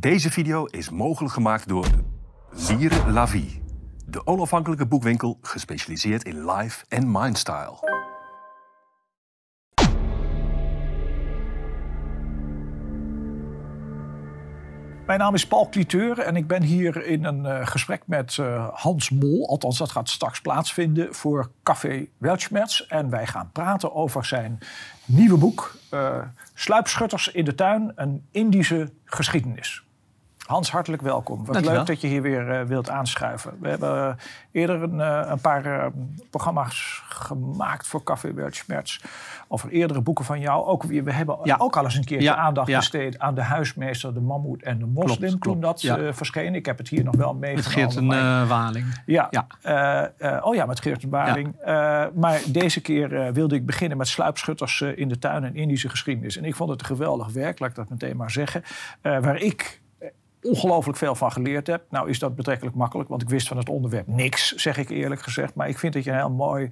Deze video is mogelijk gemaakt door Lire La Vie. De onafhankelijke boekwinkel gespecialiseerd in life en mindstyle. Mijn naam is Paul Cliteur en ik ben hier in een uh, gesprek met uh, Hans Mol. Althans, dat gaat straks plaatsvinden voor Café Weltschmerz. En wij gaan praten over zijn nieuwe boek... Uh, Sluipschutters in de tuin, een Indische geschiedenis. Hans, hartelijk welkom. Wat leuk dat je hier weer uh, wilt aanschuiven. We hebben uh, eerder een, uh, een paar programma's gemaakt voor Café Weltschmerz. Over eerdere boeken van jou. Ook, we hebben ja. ook al eens een keertje ja. aandacht ja. besteed aan de huismeester, de mammoet en de moslim. Klopt, toen dat verscheen. Ik heb het hier nog wel meegenomen. Met Geert en Waling. Ja. oh ja, met Geert en Waling. maar deze keer wilde ik beginnen met sluipschutters in de tuin en Indische geschiedenis. En ik vond het een geweldig werk, laat ik dat meteen maar zeggen. waar ik ongelooflijk veel van geleerd heb. Nou is dat betrekkelijk makkelijk, want ik wist van het onderwerp niks, zeg ik eerlijk gezegd. Maar ik vind dat je heel mooi...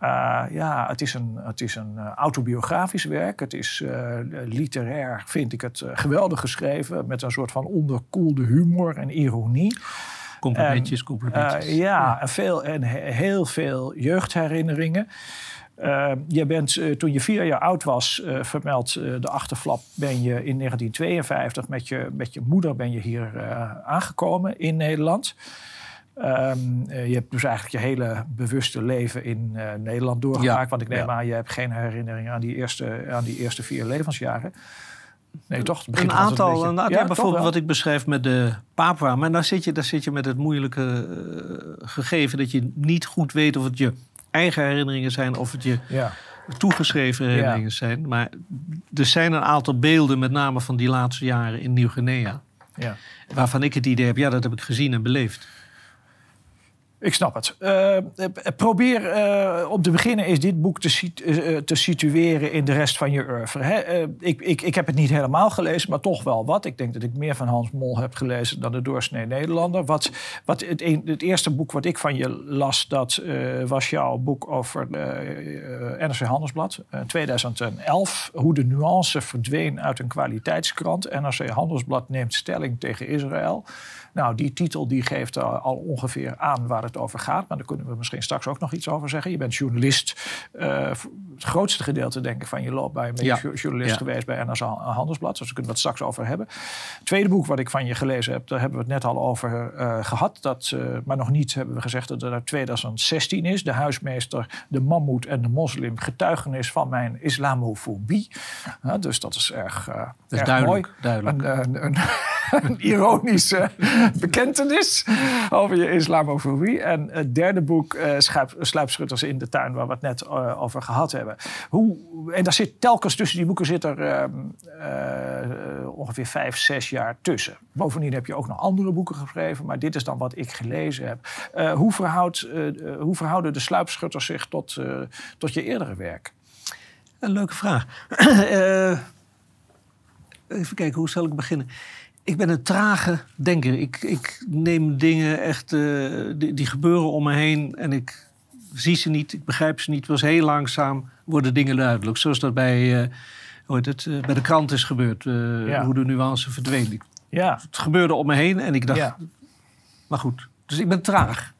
Uh, ja, het is een, het is een autobiografisch werk. Het is uh, literair, vind ik het geweldig geschreven... met een soort van onderkoelde humor en ironie. Complimentjes, complimentjes. Uh, ja, En, veel, en heel veel jeugdherinneringen. Uh, je bent, uh, toen je vier jaar oud was, uh, vermeld de achterflap, ben je in 1952 met je, met je moeder ben je hier aangekomen in Nederland. Um, je hebt dus eigenlijk je hele bewuste leven in Nederland doorgemaakt. Ja, want ik neem ja. aan, je hebt geen herinnering aan die eerste, aan die eerste vier levensjaren. Nee, toch? Een aantal, een, ja, bijvoorbeeld wat ik beschrijf met de Papua. Maar daar zit je, daar zit je met het moeilijke gegeven dat je niet goed weet of het je eigen herinneringen zijn of het je ja. toegeschreven herinneringen ja. zijn. Maar er zijn een aantal beelden, met name van die laatste jaren in Nieuw-Guinea. Ja. Waarvan ik het idee heb, ja, dat heb ik gezien en beleefd. Ik snap het. Uh, probeer uh, om te beginnen is dit boek te, te situeren in de rest van je oeuvre. ik, ik, ik heb het niet helemaal gelezen, maar toch wel wat. Ik denk dat ik meer van Hans Mol heb gelezen dan de doorsnee Nederlander. Wat, wat het, het, eerste boek wat ik van je las, dat was jouw boek over NRC Handelsblad. 2011, hoe de nuance verdween uit een kwaliteitskrant. NRC Handelsblad neemt stelling tegen Israël. Nou, die titel die geeft al ongeveer aan waar het over gaat. Maar daar kunnen we misschien straks ook nog iets over zeggen. Je bent journalist. Uh, het grootste gedeelte, denk ik, van je loopbaan ben je ja. journalist ja. geweest bij NRC Handelsblad. Dus daar kunnen we het straks over hebben. Het tweede boek wat ik van je gelezen heb, daar hebben we het net al over uh, gehad. Dat, uh, maar nog niet hebben we gezegd dat het uit 2016 is. De huismeester, de mammoet en de moslim. Getuigenis van mijn islamofobie. dus dat is erg, dat is erg duidelijk, mooi. Duidelijk. Een, een, een ironische bekentenis over je islamofobie. En het derde boek, uh, Sluipschutters in de tuin, waar we het net uh, over gehad hebben. Hoe, en daar zit telkens tussen die boeken zit er uh, ongeveer vijf, zes jaar tussen. Bovendien heb je ook nog andere boeken geschreven, maar dit is dan wat ik gelezen heb. hoe, hoe verhouden de sluipschutters zich tot, tot je eerdere werk? Een leuke vraag. even kijken, hoe zal ik beginnen? Ik ben een trage denker. Ik, ik neem dingen echt, uh, die, die, gebeuren om me heen en ik zie ze niet, ik begrijp ze niet. Het was heel langzaam worden dingen duidelijk. Zoals dat bij, uh, hoe heet het, uh, bij de krant is gebeurd. Ja. Hoe de nuance verdween. Ja. Het gebeurde om me heen en ik dacht, ja. maar goed. Dus ik ben traag.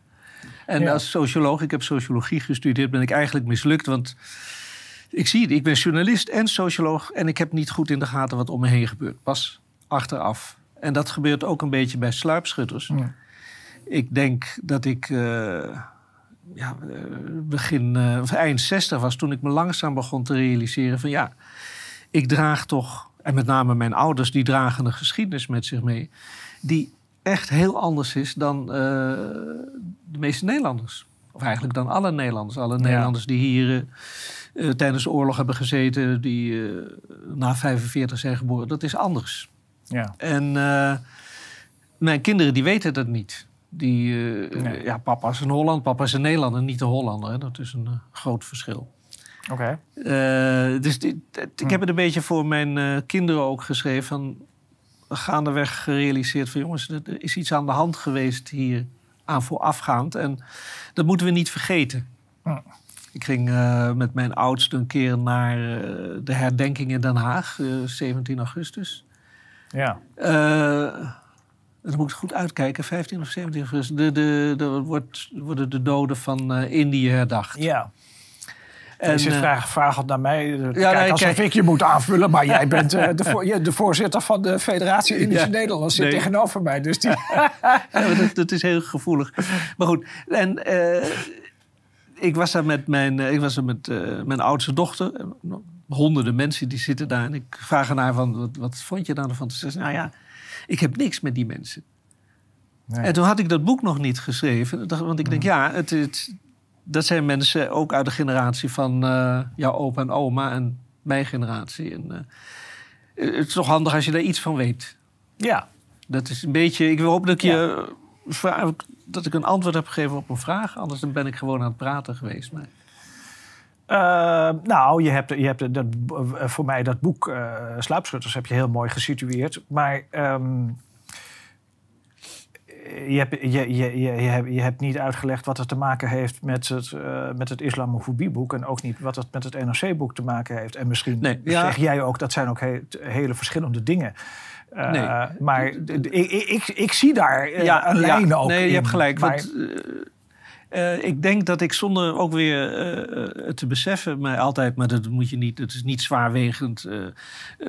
En als socioloog, ik heb sociologie gestudeerd, ben ik eigenlijk mislukt. Want ik zie het, ik ben journalist en socioloog en ik heb niet goed in de gaten wat om me heen gebeurt. Pas achteraf. En dat gebeurt ook een beetje bij sluipschutters. Ja. Ik denk dat ik uh, ja, begin, uh, eind 60 was toen ik me langzaam begon te realiseren van ja, ik draag toch, en met name mijn ouders, die dragen een geschiedenis met zich mee, die echt heel anders is dan uh, de meeste Nederlanders. Of eigenlijk dan alle Nederlanders. Alle ja. Nederlanders die hier tijdens de oorlog hebben gezeten, die na 45 zijn geboren, dat is anders. Ja. En uh, mijn kinderen die weten dat niet. Die, uh, nee. ja, papa is een Holland, papa is een Nederlander, niet een Hollander. Hè? Dat is een uh, groot verschil. Oké. Okay. dus dit, dit, ik heb het een beetje voor mijn kinderen ook geschreven. Van, gaandeweg gerealiseerd van jongens, er is iets aan de hand geweest hier aan voorafgaand. En dat moeten we niet vergeten. Hm. Ik ging uh, met mijn oudste een keer naar uh, de herdenking in Den Haag, uh, 17 augustus. Ja. Eh, dan moet ik goed uitkijken, 15 of 17 augustus. De, de, de, wordt, worden de doden van eh, Indië herdacht. Ja. En, je zit eh, vraag, vraag naar mij. Ja, nee, kijk, alsof kijk. ik je moet aanvullen. Maar jij bent de, voor, je- de voorzitter van de Federatie Indische Ja. Nederlanders. Zit Nee. tegenover mij. Dus die, Ja, dat, dat is heel gevoelig. Maar goed, en ik was daar met mijn, ik was daar met mijn oudste dochter. Honderden mensen die zitten daar. En ik vraag aan haar van, wat, wat vond je daar nou van? Ze zegt, nou ja, ik heb niks met die mensen. Nee. En toen had ik dat boek nog niet geschreven. Want ik denk, ja, het, het, dat zijn mensen ook uit de generatie van eh, jouw opa en oma en mijn generatie. En, eh, het is toch handig als je daar iets van weet. ja. Dat is een beetje. Ik hoop dat ik je vra- dat ik een antwoord heb gegeven op een vraag. Anders dan ben ik gewoon aan het praten geweest. Maar, Eh, nou, je hebt, je hebt dat, eh, voor mij dat boek eh Sluipschutters heb je heel mooi gesitueerd. Maar ehm, je, hebt, je, je, je, je, hebt, je hebt niet uitgelegd wat het te maken heeft met het, eh, met het islamofobieboek. En ook niet wat het met het NRC-boek te maken heeft. En misschien Nee, ja. zeg jij ook, dat zijn ook he- hele verschillende dingen. Eh, Nee. Maar ik, ik, ik zie daar een lijn ook Nee, in. je hebt gelijk. Maar- want, eh, ik denk dat ik zonder ook weer eh, eh, te beseffen, maar altijd, maar dat moet je niet, het is niet zwaarwegend, een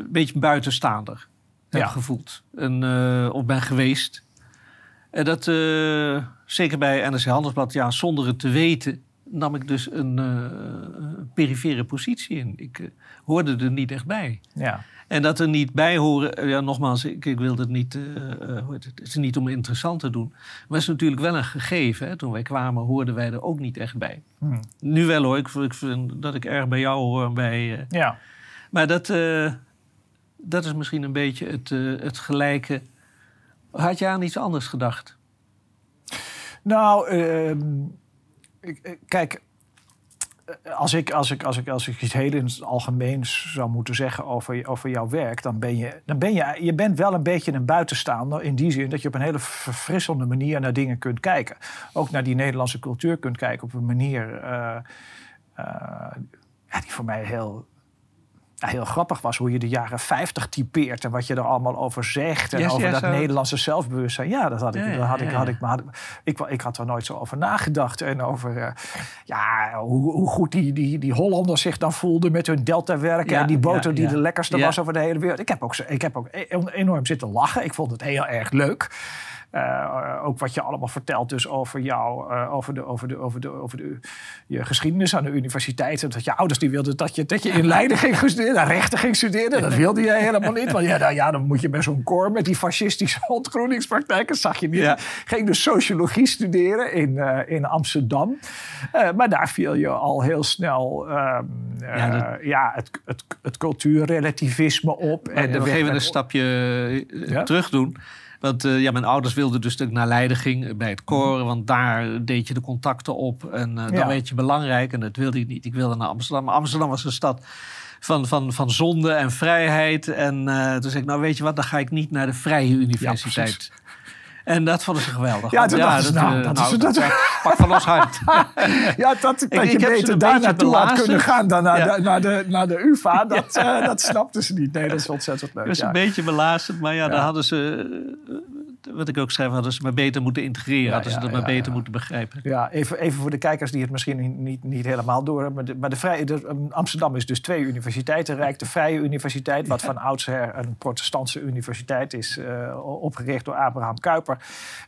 beetje buitenstaander heb Ja. gevoeld. En, of ben geweest. En dat, zeker bij NRC Handelsblad, ja, zonder het te weten, nam ik dus een perifere positie in. Ik hoorde er niet echt bij. ja. En dat er niet bij horen, eh, ja, nogmaals, ik, ik wil het niet, eh, eh, hoe heet het, het is niet om interessant te doen. Maar het is natuurlijk wel een gegeven. Hè. Toen wij kwamen hoorden wij er ook niet echt bij. Hm. Nu wel hoor, ik, ik vind dat ik erg bij jou hoor. Bij, ja. maar dat, dat is misschien een beetje het, het gelijke. Had je aan iets anders gedacht? Nou, ehm, kijk, als ik, als, ik, als, ik, als ik iets heel in het algemeen zou moeten zeggen over, over jouw werk, dan ben je, dan ben je, je bent wel een beetje een buitenstaander in die zin dat je op een hele verfrissende manier naar dingen kunt kijken. Ook naar die Nederlandse cultuur kunt kijken op een manier eh, eh, die voor mij heel. Heel grappig was hoe je de jaren 50 typeert en wat je er allemaal over zegt. En over dat zo. Nederlandse zelfbewustzijn. Ja, dat had ik, Ja, dat had ik, had ja. ik, maar had, ik, ik had er nooit zo over nagedacht. En over eh, ja, hoe, hoe goed die, die, die Hollanders zich dan voelden met hun deltawerken. Ja, en die boter die de lekkerste was over de hele wereld. Ik heb ook, ik heb ook e- enorm zitten lachen. Ik vond het heel erg leuk. Eh, ook wat je allemaal vertelt dus over jou, eh, over, de, over, de, over, de, over de, je geschiedenis aan de universiteit. En dat je ouders die wilden dat je, dat je in Leiden ging studeren, rechten ging studeren. Dat wilde je helemaal niet. Want ja, nou, ja dan moet je bij zo'n koor met die fascistische ontgroeningspraktijken, zag je niet. Ja. Ging dus sociologie studeren in, eh, in Amsterdam. Maar daar viel je al heel snel ehm, eh, Ja, dat- ja, het, het, het cultuurrelativisme op. En weg even met- een stapje Ja? terug doen. Want eh, ja, mijn ouders wilden dus dat ik naar Leiden ging eh, bij het koor. Want daar deed je de contacten op. En Ja. dan werd je belangrijk. En dat wilde ik niet. Ik wilde naar Amsterdam. Maar Amsterdam was een stad van, van, van zonde en vrijheid. En toen zei ik, nou weet je wat, dan ga ik niet naar de Vrije Universiteit. En dat vonden ze geweldig. Ja, toen dachten ze, nou, eh, dat is- dat- pak van ons hart. Ja, dat, dat ik je heb ze beter daar naartoe had kunnen gaan dan naar, Ja. de, naar, de, naar de UvA. Dat, eh, dat snapten ze niet. Nee, dat is ontzettend leuk. Was ja. een beetje belazerd, maar ja, daar hadden ze, eh, wat ik ook schrijf, hadden ze maar beter moeten integreren. Ja, hadden ze ja, dat maar ja, beter moeten begrijpen. Ja, even, even voor de kijkers die het misschien niet, niet, helemaal door hebben. Maar, de, maar de vrije, de, um, Amsterdam is dus twee universiteiten rijk. De Vrije Universiteit, wat van oudsher een protestantse universiteit is, eh, opgericht door Abraham Kuyper.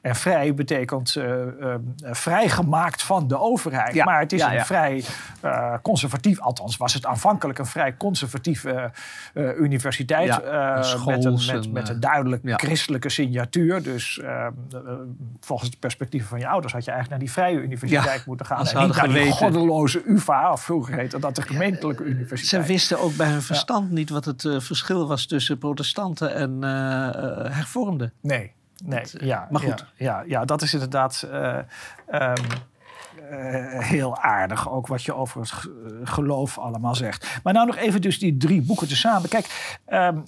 En vrij betekent eh, vrijgemaakt van de overheid. Maar het is een vrij eh, conservatief, althans was het aanvankelijk een vrij conservatieve universiteit. Eh, met, een, met, met een duidelijk christelijke signatuur. Dus eh, eh, volgens de perspectieven van je ouders had je eigenlijk naar die vrije universiteit Ja, moeten gaan. ze En niet naar die goddeloze UvA, of vroeger heette dat de gemeentelijke Ze universiteit. wisten ook bij hun verstand niet wat het eh, verschil was tussen protestanten en eh, eh, hervormden. Nee, nee, ja. maar goed. Ja, ja, ja, dat is inderdaad eh, eh, heel aardig. Ook wat je over het ge- geloof allemaal zegt. Maar nou nog even dus die drie boeken tezamen. Kijk, ehm,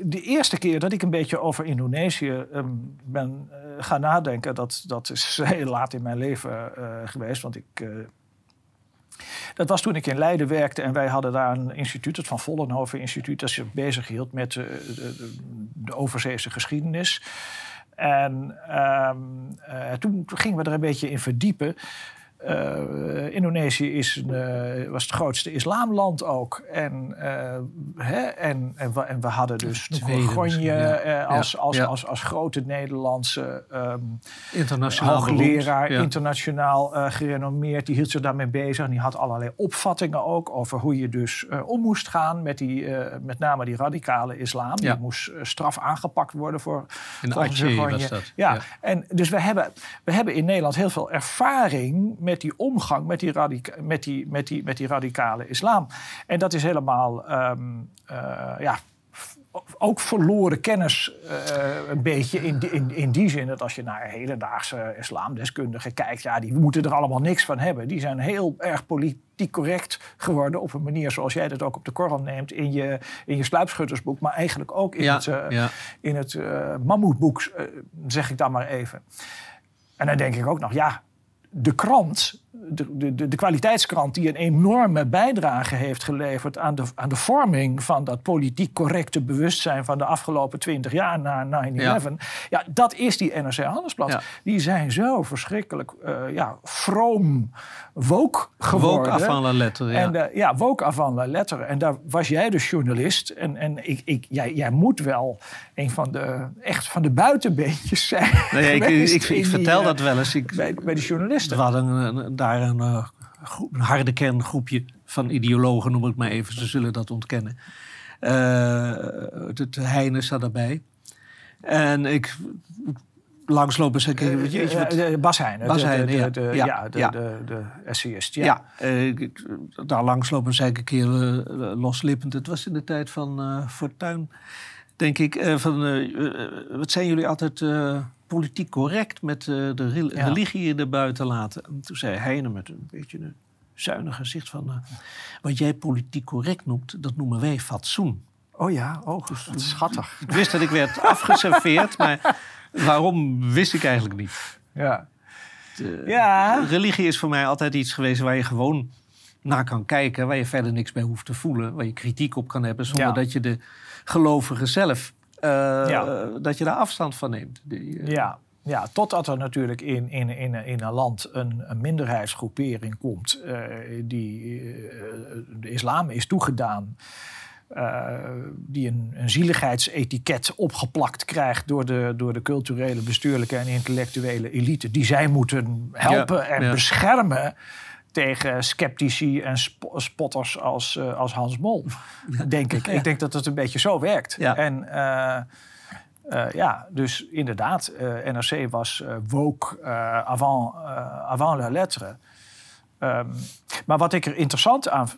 de, eerste keer dat ik een beetje over Indonesië ehm, ben eh, gaan nadenken... Dat, dat is heel laat in mijn leven eh, geweest. Want ik... Dat was toen ik in Leiden werkte en wij hadden daar een instituut, het Van Vollenhoven Instituut, dat zich bezig hield met de, de, de, overzeese geschiedenis. En ehm, uh, toen gingen we er een beetje in verdiepen. Uh, Indonesië is een, uh, was het grootste islamland ook. En, uh, hè, en, en, we, en we hadden dus Gonje ja. als. Als. Als, als, grote Nederlandse um, internationaal hoogleraar, internationaal gerenommeerd. Die hield zich daarmee bezig. En die had allerlei opvattingen ook over hoe je dus om moest gaan met die, met name die radicale islam. Die moest straf aangepakt worden voor In Aceh was dat. Ja. En dus we hebben, we hebben in Nederland heel veel ervaring met die omgang met die, met die, met die, met die radicale islam. En dat is helemaal, um, uh, ja, ook verloren kennis uh, een beetje in die, in, in die zin dat als je naar hedendaagse islamdeskundigen kijkt, ja, die moeten er allemaal niks van hebben. Die zijn heel erg politiek correct geworden op een manier zoals jij dat ook op de korrel neemt in je, in je sluipschuttersboek, maar eigenlijk ook in Ja, het, uh, ja. in het uh, mammoetboek, zeg ik dan maar even. En dan denk ik ook nog, ja, de krant, de, de, de kwaliteitskrant, die een enorme bijdrage heeft geleverd aan de, aan de vorming van dat politiek correcte bewustzijn van de afgelopen twintig jaar na 9-11. Ja. ja. dat is die NRC Handelsblad. Ja. Die zijn zo verschrikkelijk uh, ja, vroom woke geworden. Woke avant la ja. En, uh, ja, woke avant la lettre. En daar was jij dus journalist. En, en ik, ik, jij, jij moet wel een van de, echt van de buitenbeentjes zijn. Nee, ik, ik, ik, ik vertel die, dat wel eens. Ik, bij, bij de journalisten. We hadden een, daar een, uh, groep, een, harde kerngroepje van ideologen, noem ik maar even. Ze zullen dat ontkennen. Uh, het Heine zat daarbij. En ik langslopen zei ik... Uh, Bas Heijnen. Bas Heijnen, de, ja. De, ja, ja, de, de, essayist. Ja, uh, daar langslopen zei ik een keer loslippend. Het was in de tijd van Fortuyn, denk ik. van, wat zijn jullie altijd politiek correct met de re Ja. religie er buiten laten? En toen zei Heijnen met een beetje een zuinig gezicht van... wat jij politiek correct noemt, dat noemen wij fatsoen. Oh ja, oh, wat schattig. Ik wist dat ik werd afgeserveerd, maar waarom wist ik eigenlijk niet. Ja. De, Ja. Religie is voor mij altijd iets geweest waar je gewoon naar kan kijken, waar je verder niks bij hoeft te voelen, waar je kritiek op kan hebben, zonder Ja. dat je de gelovige zelf, eh, Ja. dat je daar afstand van neemt. Die, eh, Ja. Ja, totdat er natuurlijk in, in, in, in een land een, een minderheidsgroepering komt eh, die eh, de islam is toegedaan. eh, die een, een zieligheidsetiket opgeplakt krijgt door de, door de culturele, bestuurlijke en intellectuele elite. Die zij moeten helpen Ja, en ja. beschermen tegen sceptici en sp- spotters als, eh, als Hans Mol, denk ik. Ja. Ik denk dat het een beetje zo werkt. Ja. En eh, eh, ja, dus inderdaad, NRC was woke avant, avant la lettre. Ehm, maar wat ik er interessant aan,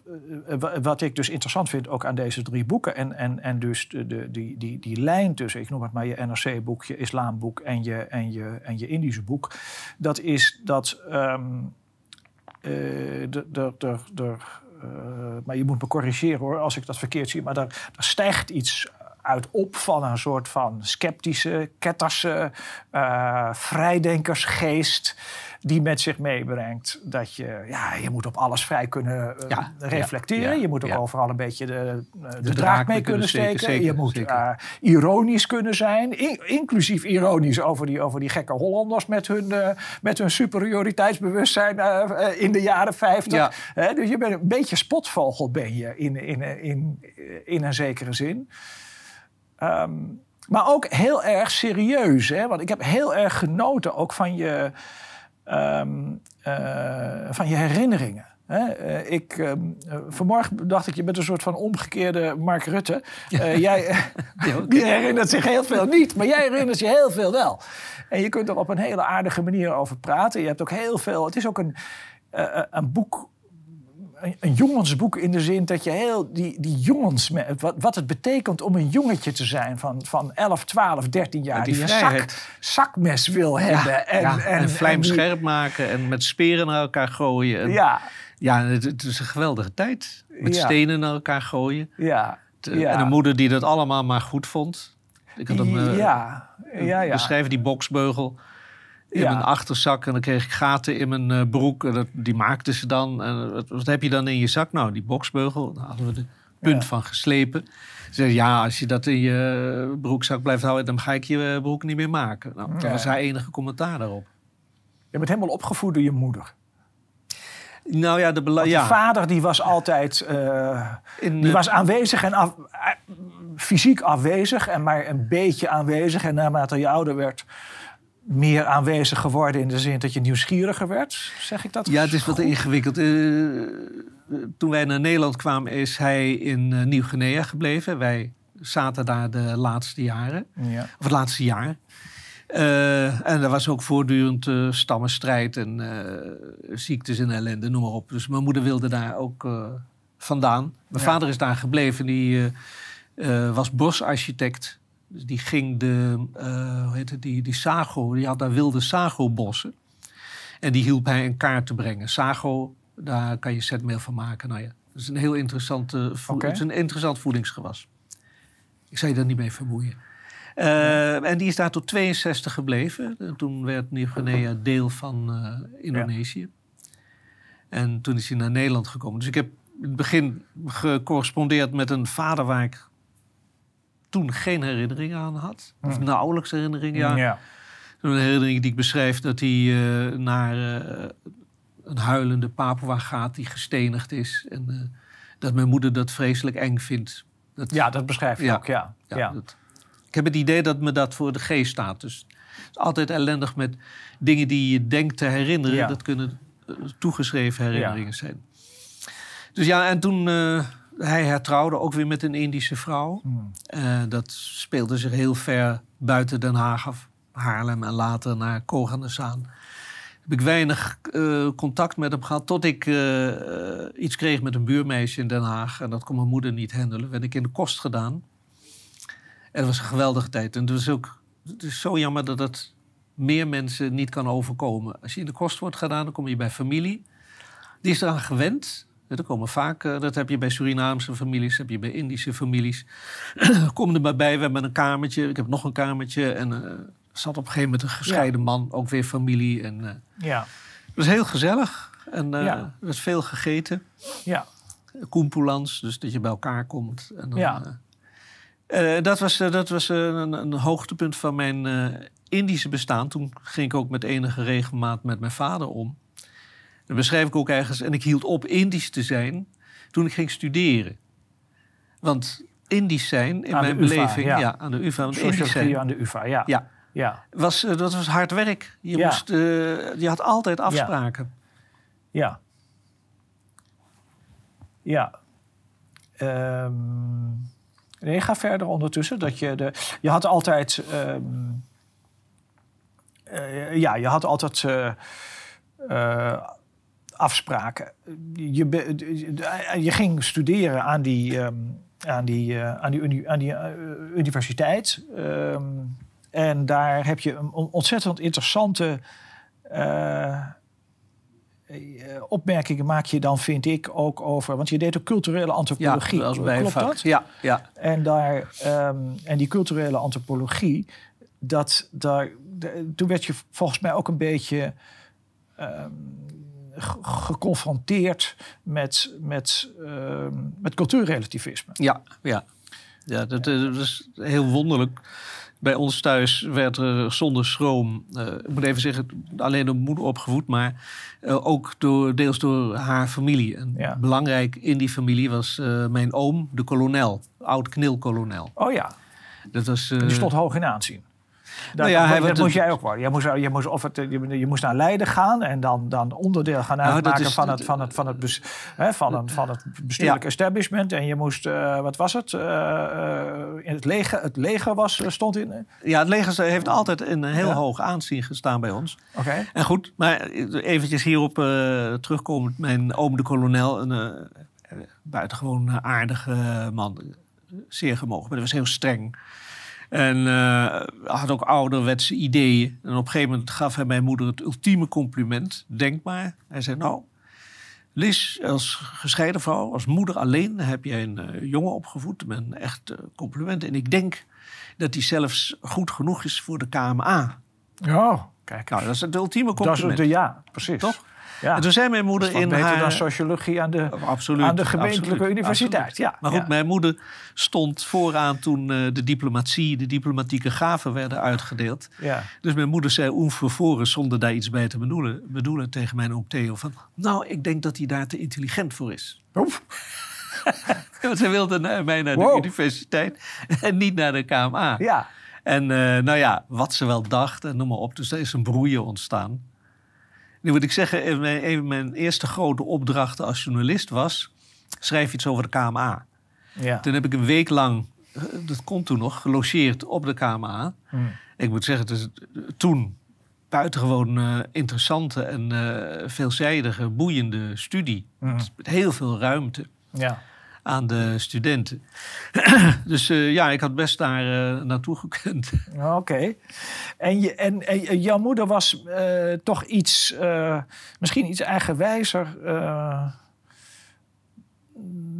wa- wat ik dus interessant vind ook aan deze drie boeken en, en, en dus de, de, die, die, die lijn tussen, ik noem het maar je NRC-boek, je islamboek en je, en je, en je Indische boek, dat is dat ehm, maar je moet me corrigeren hoor, als ik dat verkeerd zie, maar er, er stijgt iets uit op van een soort van sceptische, ketterse, eh, vrijdenkersgeest die met zich meebrengt dat je, ja, je moet op alles vrij kunnen eh, Ja, reflecteren. ja, je moet ook overal een beetje de, eh, de, draak draak mee kunnen steken, je moet ironisch kunnen zijn, in- inclusief ironisch over die, over die gekke Hollanders met hun, met hun superioriteitsbewustzijn in de jaren 50. Ja. Hè, dus je bent een beetje spotvogel ben je in, in, in, in een zekere zin. Ehm, maar ook heel erg serieus. Hè? Want ik heb heel erg genoten ook van je, ehm, eh, van je herinneringen. Hè? Eh, ik, ehm, eh, vanmorgen dacht ik, je bent een soort van omgekeerde Mark Rutte. Jij, die herinnert zich heel veel niet, maar jij herinnert je heel veel wel. En je kunt er op een hele aardige manier over praten. Je hebt ook heel veel. Het is ook een, een boek een, een jongensboek in de zin dat je heel die, die jongens, met, wat, wat het betekent om een jongetje te zijn van, van 11, 12, 13 jaar, Ja, die die, een zak, zakmes wil hebben. en, ja, en, en, vlijm die- scherp maken en met speren naar elkaar gooien. En, Ja, ja het, het is een geweldige tijd. Met Ja. stenen naar elkaar gooien. ja, Te- ja. En een moeder die dat allemaal maar goed vond. Ik had hem eh, ja, ja, ja. beschreven, die boksbeugel. In Ja. mijn achterzak. En dan kreeg ik gaten in mijn eh, broek. En dat, die maakten ze dan. En wat, wat heb je dan in je zak? Nou, die boksbeugel. Daar hadden we de punt Ja. van geslepen. Ze zeiden, ja, als je dat in je broekzak blijft houden... dan ga ik je eh, broek niet meer maken. Nou, dat was haar enige commentaar daarop. Je bent helemaal opgevoed door je moeder. Nou ja, de Want ja, je vader die was altijd eh, in, die was aanwezig en af- fysiek afwezig en maar een beetje aanwezig. En naarmate je ouder werd, meer aanwezig geworden in de zin dat je nieuwsgieriger werd. Zeg ik dat? Ja, het is wat ingewikkeld. Eh, toen wij naar Nederland kwamen, is hij in eh, Nieuw-Guinea gebleven. Wij zaten daar de laatste jaren, Ja. of het laatste jaar. Eh, en er was ook voortdurend stammenstrijd en ziektes en ellende, noem maar op. Dus mijn moeder wilde daar ook vandaan. Mijn Ja. vader is daar gebleven. Die was bosarchitect. Dus die ging de, eh, hoe heet het, die, die sago, die had daar wilde sago-bossen. En die hielp hij in kaart te brengen. Sago, daar kan je zetmeel van maken. Nou ja, dat is een heel interessant, voed- Oké. het is een interessant voedingsgewas. Ik zou je daar niet mee vermoeien. Eh, En die is daar tot 62 gebleven. En toen werd Nieuw-Guinea deel van eh, Indonesië. En toen is hij naar Nederland gekomen. Dus ik heb in het begin gecorrespondeerd met een vader waar ik toen geen herinneringen aan had. Of Hmm. nauwelijks herinneringen. Ja, Ja. een herinnering die ik beschrijf dat hij eh, naar eh, een huilende Papua gaat die gestenigd is. En eh, dat mijn moeder dat vreselijk eng vindt. Dat, ja, dat beschrijf je Ja. ook, ja. ja, ja. dat- ik heb het idee dat me dat voor de geest staat. Dus het is altijd ellendig met dingen die je denkt te herinneren. Dat kunnen toegeschreven herinneringen zijn. Dus ja, en toen hij hertrouwde ook weer met een Indische vrouw. Hmm. Uh, dat speelde zich heel ver buiten Den Haag af. Haarlem en later naar Koganessaan. Heb ik weinig uh, contact met hem gehad. Tot ik uh, iets kreeg met een buurmeisje in Den Haag. En dat kon mijn moeder niet handelen. Werd ik in de kost gedaan. En dat was een geweldige tijd. En het was ook het is zo jammer dat het meer mensen niet kan overkomen. Als je in de kost wordt gedaan, dan kom je bij familie. Die is eraan gewend. Er komen vaak, uh, dat heb je bij Surinaamse families, heb je bij Indische families. Kom er maar bij, we hebben een kamertje. Ik heb nog een kamertje. En uh, zat op een gegeven moment een gescheiden ja. man, ook weer familie. En, uh, ja. Het was heel gezellig. En ja. er werd veel gegeten. Ja. Koempoelans, dus dat je bij elkaar komt. En dan, ja. Uh, dat was, uh, dat was uh, een, een, hoogtepunt van mijn Indische bestaan. Toen ging ik ook met enige regelmaat met mijn vader om. Dat beschrijf ik ook ergens. En ik hield op Indisch te zijn toen ik ging studeren. Want Indisch zijn, in aan mijn UvA, beleving... Ja. ja. aan de UvA. Want Indisch zijn, aan de UvA, ja. ja. ja. Was, dat was hard werk. Je, Ja. moest, je had altijd afspraken. Ja. Ja. Um, nee, ga verder ondertussen. Dat je, de, je had altijd... Um, uh, ja, je had altijd... Uh, afspraken. Je, je ging studeren aan die, um, aan die, uh, aan die, uni, aan die uh, universiteit. Um, en daar heb je een ontzettend interessante uh, opmerkingen maak je dan, vind ik, ook over... Want je deed ook culturele antropologie. Ja, als Klopt dat? Ja, ja. En, daar, um, en die culturele antropologie, dat, daar, de, toen werd je volgens mij ook een beetje um, geconfronteerd met, met, um, met cultuurrelativisme. Ja, ja. ja dat, dat, is heel wonderlijk. Bij ons thuis werd er zonder schroom, uh, ik moet even zeggen, alleen door moeder opgevoed, maar uh, ook door, deels door haar familie. En Ja. belangrijk in die familie was mijn oom, de kolonel, oud knilkolonel. Oh ja, Dat was, die stond hoog in aanzien. Dat, nou ja, hij dat werd moest jij ook worden. Je moest, je, moest, of het, je, je moest naar Leiden gaan en dan, dan onderdeel gaan Nou, uitmaken van, het, van, het, van, het, bes- hè, van, een, van het bestuurlijk establishment. En je moest, eh, wat was het? Eh, eh, in het leger, het leger was, stond in. Oké. Ja, het leger heeft altijd in een heel Ja. hoog aanzien gestaan bij ons. En goed, maar eventjes hierop uh, terugkomend. Mijn oom de kolonel, een buitengewoon aardige man. Zeer gemogen, maar hij was heel streng. En uh, had ook ouderwetse ideeën. En op een gegeven moment gaf hij mijn moeder het ultieme compliment. Denk maar. Hij zei, nou, Lies, als gescheiden vrouw, als moeder alleen... heb jij een uh, jongen opgevoed met een echt uh, compliment. En ik denk dat hij zelfs goed genoeg is voor de KMA. Oh, kijk. Nou, dat is het ultieme Dat is compliment. de, ja, precies. Toch? Ja. En toen zei mijn moeder in beter haar... dan sociologie aan de, Absoluut. aan de gemeentelijke absoluut, universiteit. absoluut. Ja, Maar goed, ja. mijn moeder stond vooraan toen eh, de diplomatie, de diplomatieke gaven werden uitgedeeld. Ja. Dus mijn moeder zei un vervoren zonder daar iets bij te bedoelen, bedoelen tegen mijn oom Theo van... Nou, ik denk dat hij daar te intelligent voor is. Oef. Want zij wilde naar mij naar de universiteit en niet naar de KMA. ja. En eh, nou ja, wat ze wel dacht en noem maar op. Dus er is een broeien ontstaan. Nu moet ik zeggen, mijn, een van mijn eerste grote opdrachten als journalist was... schrijf iets over de KMA. ja. Toen heb ik een week lang, eh, dat kon toen nog, gelogeerd op de KMA. Hmm. Ik moet zeggen, het is eh, toen buitengewoon eh, interessante en eh, veelzijdige, boeiende studie. Mhm. Met heel veel ruimte ja. Aan de studenten. dus eh, ja, ik had best daar eh, naartoe gekund. Oké. En, je, en, en jouw moeder was eh, toch iets, misschien iets eigenwijzer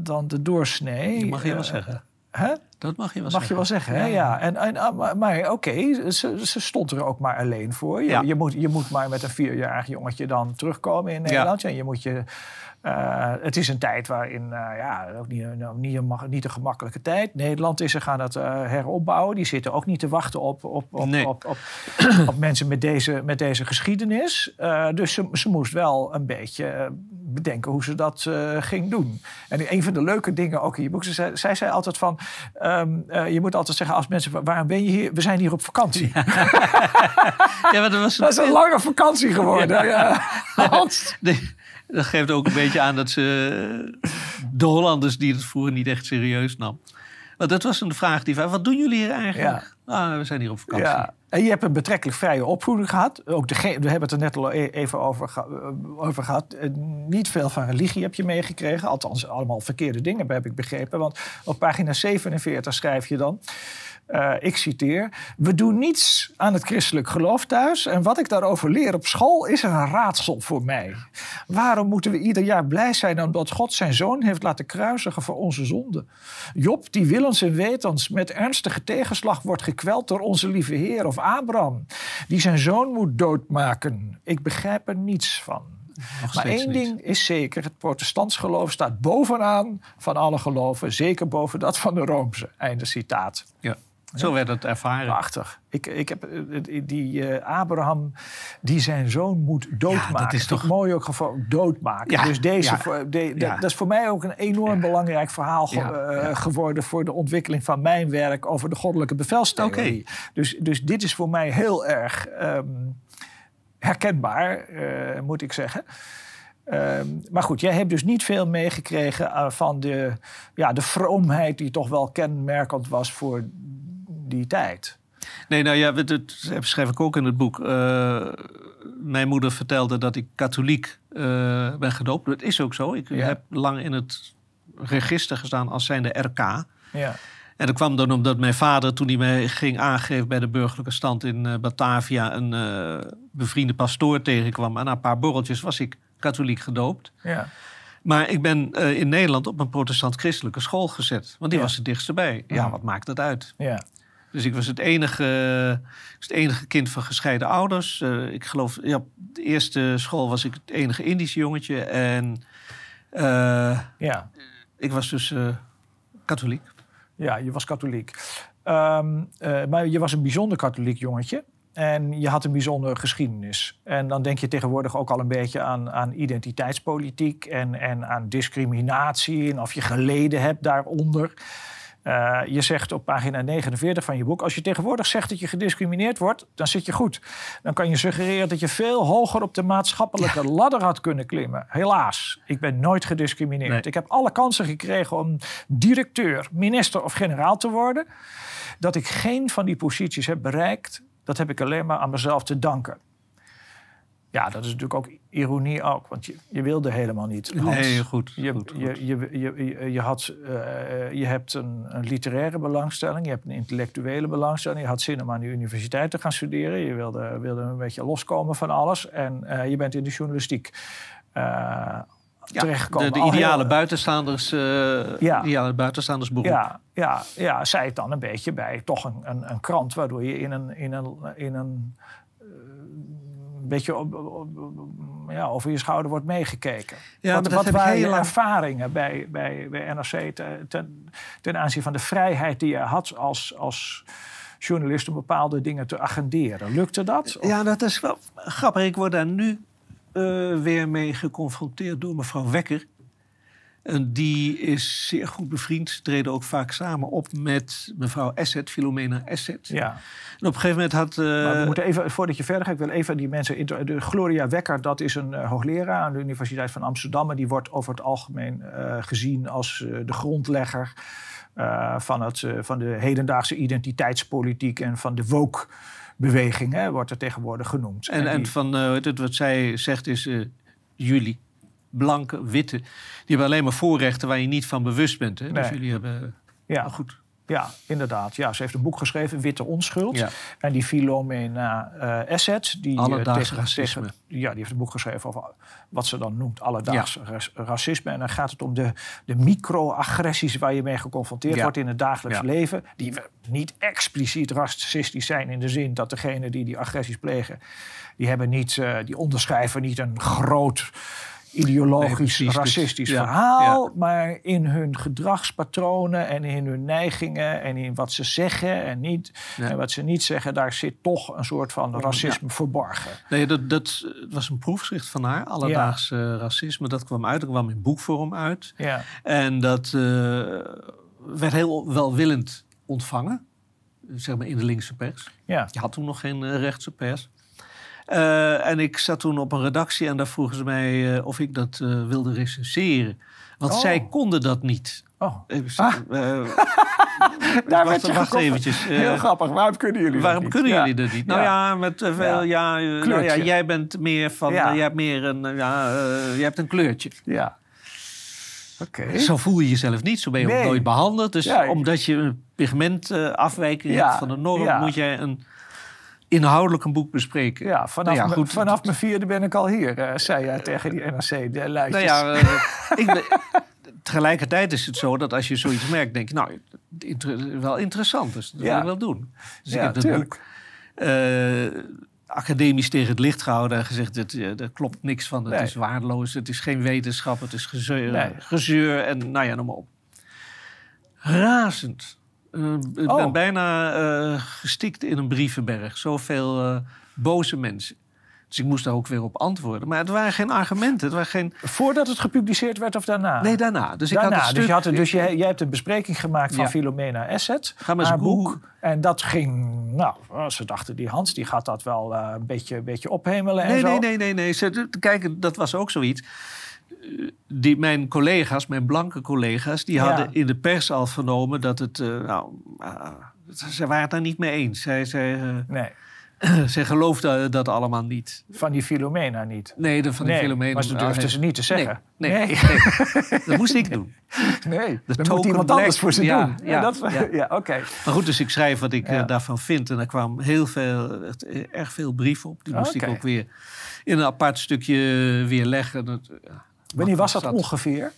dan de doorsnee. Dat mag je wel zeggen. Hè? Dat mag je wel Mag zeggen. je wel zeggen, hè? Ja. En, en, ah, maar oké, ze, ze stond er ook maar alleen voor. Je, Ja. je, moet, je moet maar met een vierjarig jongetje dan terugkomen in Nederland. En je moet je... eh, het is een tijd waarin, eh, ja, ook niet, nou, niet, een, niet een gemakkelijke tijd. Nederland is, ze gaan het eh, heropbouwen. Die zitten ook niet te wachten op, op, op, Nee. op, mensen met deze, met deze geschiedenis. Dus ze, ze moest wel een beetje bedenken hoe ze dat ging doen. En een van de leuke dingen ook in je boek, ze zei, zij zei altijd van... ehm, eh, je moet altijd zeggen als mensen, "Wa- waarom ben je hier? We zijn hier op vakantie. Ja, maar dat was Dat is een lange vakantie geworden. ja. Hans. Nee, dat geeft ook een beetje aan dat ze de Hollanders die het vroeger niet echt serieus nam. Want dat was een vraag die van, wat doen jullie hier eigenlijk? Nou, we zijn hier op vakantie. Ja. En je hebt een betrekkelijk vrije opvoeding gehad. Ook de, we hebben het er net al e- even over, eh, over gehad. Eh, Niet veel van religie heb je meegekregen. Althans, allemaal verkeerde dingen, heb ik begrepen. Want op pagina 47 schrijf je dan... eh, ik citeer. We doen niets aan het christelijk geloof thuis. En wat ik daarover leer op school is een raadsel voor mij. Waarom moeten we ieder jaar blij zijn omdat God zijn zoon heeft laten kruisigen voor onze zonden? Job, die willens en wetens met ernstige tegenslag wordt gekweld door onze lieve Heer. Of Abraham, die zijn zoon moet doodmaken. Ik begrijp er niets van. Nog Maar één niet. ding is zeker: het protestants geloof staat bovenaan van alle geloven. Zeker boven dat van de Roomse. Einde citaat. Ja. Zo werd het ervaren. Prachtig. Ik, ik heb eh, die eh, Abraham die zijn zoon moet doodmaken. dat is toch- mooi ook geval de- Ja, dus deze, ja, voor- de- de- ja. dat is voor mij ook een enorm belangrijk verhaal ge- Ja, eh, ja. geworden voor de ontwikkeling van mijn werk over de goddelijke bevelstheorie. Dus, dus dit is voor mij heel erg ehm, herkenbaar, eh, moet ik zeggen. Ehm, maar goed, jij hebt dus niet veel meegekregen eh, van de, ja, de vroomheid die toch wel kenmerkend was voor die tijd. Nee, nou ja, dat schrijf ik ook in het boek. Eh, mijn moeder vertelde dat ik katholiek eh, ben gedoopt. Dat is ook zo. Ik Ja. heb lang in het register gestaan als zijnde RK. Ja. En dat kwam dan omdat mijn vader, toen hij mij ging aangeven bij de burgerlijke stand in eh, Batavia, een bevriende pastoor tegenkwam. En na een paar borreltjes was ik katholiek gedoopt. Ja. Maar ik ben in Nederland op een protestant-christelijke school gezet. Want die Ja. was het dichtst bij. Ja, Ja. wat maakt dat uit? Ja. Dus ik was het enige, was het enige kind van gescheiden ouders. Eh, ik geloof, ja, de eerste school was ik het enige Indische jongetje. En eh, ja. ik was dus eh, katholiek. Ja, je was katholiek. Ehm, eh, maar je was een bijzonder katholiek jongetje. En je had een bijzondere geschiedenis. En dan denk je tegenwoordig ook al een beetje aan, aan identiteitspolitiek en, en aan discriminatie. En of je geleden hebt daaronder. Eh, je zegt op pagina 49 van je boek: Als je tegenwoordig zegt dat je gediscrimineerd wordt, dan zit je goed. Dan kan je suggereren dat je veel hoger op de maatschappelijke ladder had kunnen klimmen. Helaas, ik ben nooit gediscrimineerd. Nee. Ik heb alle kansen gekregen om directeur, minister of generaal te worden. Dat ik geen van die posities heb bereikt, dat heb ik alleen maar aan mezelf te danken. Ja, dat is natuurlijk ook ironie ook, want je, je wilde helemaal niet. Hans. Nee, goed. Je, goed, goed. Je, je, je, had, eh, je hebt een, een literaire belangstelling, je hebt een intellectuele belangstelling. Je had zin om aan de universiteit te gaan studeren. Je wilde, wilde een beetje loskomen van alles. En eh, je bent in de journalistiek eh Ja, terechtgekomen. de, de heel- ideale buitenstaanders, eh Ja. ideale buitenstaandersberoep. ja, ja, ja, zij het dan een beetje bij toch een, een, een krant... waardoor je in een, in een, in een een beetje op, op- op- ja, over je schouder wordt meegekeken. Ja, wat wat waren je lang- ervaringen bij, bij, bij NRC te- ten, ten aanzien van de vrijheid die je had als, als journalist om bepaalde dingen te agenderen? Lukte dat? Of- Ja, dat is wel grappig. Ik word daar nu eh, weer mee geconfronteerd door mevrouw Wekker. En die is zeer goed bevriend. Ze treden ook vaak samen op met mevrouw Asset, Filomena Asset. ja. En op een gegeven moment had... eh, Maar we moeten even, voordat je verder gaat, ik wil even die mensen... De Gloria Wekker, dat is een eh, hoogleraar aan de Universiteit van Amsterdam. En die wordt over het algemeen eh, gezien als de grondlegger... van, het, van de hedendaagse identiteitspolitiek en van de woke-beweging, hè, wordt er tegenwoordig genoemd. En, en die- van eh, het, wat zij zegt is, jullie, blanke, witte, die hebben alleen maar voorrechten waar je niet van bewust bent. Hè? Dus jullie hebben... ja, goed. ja, inderdaad. Ja, ze heeft een boek geschreven, Witte Onschuld. Ja. En die Philomena eh Asset, die, eh, Alledaags tegen- racisme. tegen- ja, die heeft een boek geschreven over wat ze dan noemt alledaags racisme. En dan gaat het om de, de microagressies waar je mee geconfronteerd Ja. wordt in het dagelijks leven. Die niet expliciet racistisch zijn in de zin dat degene die die agressies plegen, die hebben niet, eh, die onderschrijven niet een groot Nee, ideologisch. Dus- racistisch ja, verhaal, maar in hun gedragspatronen en in hun neigingen en in wat ze zeggen en niet Ja. en wat ze niet zeggen, daar zit toch een soort van racisme verborgen. Nee, dat, dat was een proefschrift van haar, alledaags eh, racisme. Dat kwam uit, dat kwam in boekvorm uit. Ja, En dat eh, werd heel welwillend ontvangen, zeg maar in de linkse pers. ja, Je had toen nog geen eh, rechtse pers. Eh, en ik zat toen op een redactie en daar vroegen ze mij eh, of ik dat eh, wilde recenseren. Want Oh. zij konden dat niet. oh. Ah. Daar wacht, wacht eventjes. Heel grappig, waarom kunnen jullie dat Waarom niet? kunnen Ja. jullie dat niet? Nou Ja. ja, met veel, ja. Nou ja, jij bent meer van, Ja. jij hebt meer een, ja, je hebt een kleurtje. Ja. Oké. Zo voel je jezelf niet, zo ben je Nee. ook nooit behandeld. Dus Ja. omdat je een pigmentafwijking Ja. hebt van de norm, Ja. moet jij een inhoudelijk een boek bespreken. Ja, vanaf, Nou ja, goed. vanaf mijn vierde ben ik al hier, eh, zei jij tegen die NRC-luidjes. Nou ja, eh, ik ben, tegelijkertijd is het zo dat als je zoiets merkt, denk je, nou, inter- wel interessant, dus dat Ja. wil ik wel doen. Dus ik heb dat tuurlijk. boek eh, academisch tegen het licht gehouden en gezegd, eh, er klopt niks van, het Nee. is waardeloos, het is geen wetenschap, het is gezeur, Nee. gezeur en nou ja, noem maar op. Razend. Eh, ik Oh. ben bijna eh, gestikt in een brievenberg. Zoveel eh, boze mensen. Dus ik moest daar ook weer op antwoorden. Maar het waren geen argumenten. Het waren geen... Voordat het gepubliceerd werd of daarna? Nee, daarna. Dus ik had dus je had, dus jij, jij hebt een bespreking gemaakt van Ja. Philomena Asset, Ga maar eens haar boek. En dat ging, nou, ze dachten die Hans, die gaat dat wel een beetje, een beetje ophemelen en Nee, zo. nee, nee, nee, nee. Ze, kijk, dat was ook zoiets. Eh, Die, mijn collega's, mijn blanke collega's, die Ja. hadden in de pers al vernomen dat het. eh, nou, ah, ze waren het daar niet mee eens. Zij, zij, eh, Nee, zij geloofden dat allemaal niet. van die Philomena niet. Nee, de, van die nee, Filomena. maar ze durfden ze niet te zeggen. Nee, Nee. nee, nee. dat moest ik doen. Nee, dat moet iemand black. anders voor ze Ja, doen. ja, dat, ja. ja oké. Maar goed, dus ik schrijf wat ik eh, daarvan vind. En daar kwam heel veel, eh, erg veel brieven op. Die moest ik ook weer in een apart stukje weer leggen. Dat, ja, Wanneer was dat ongeveer?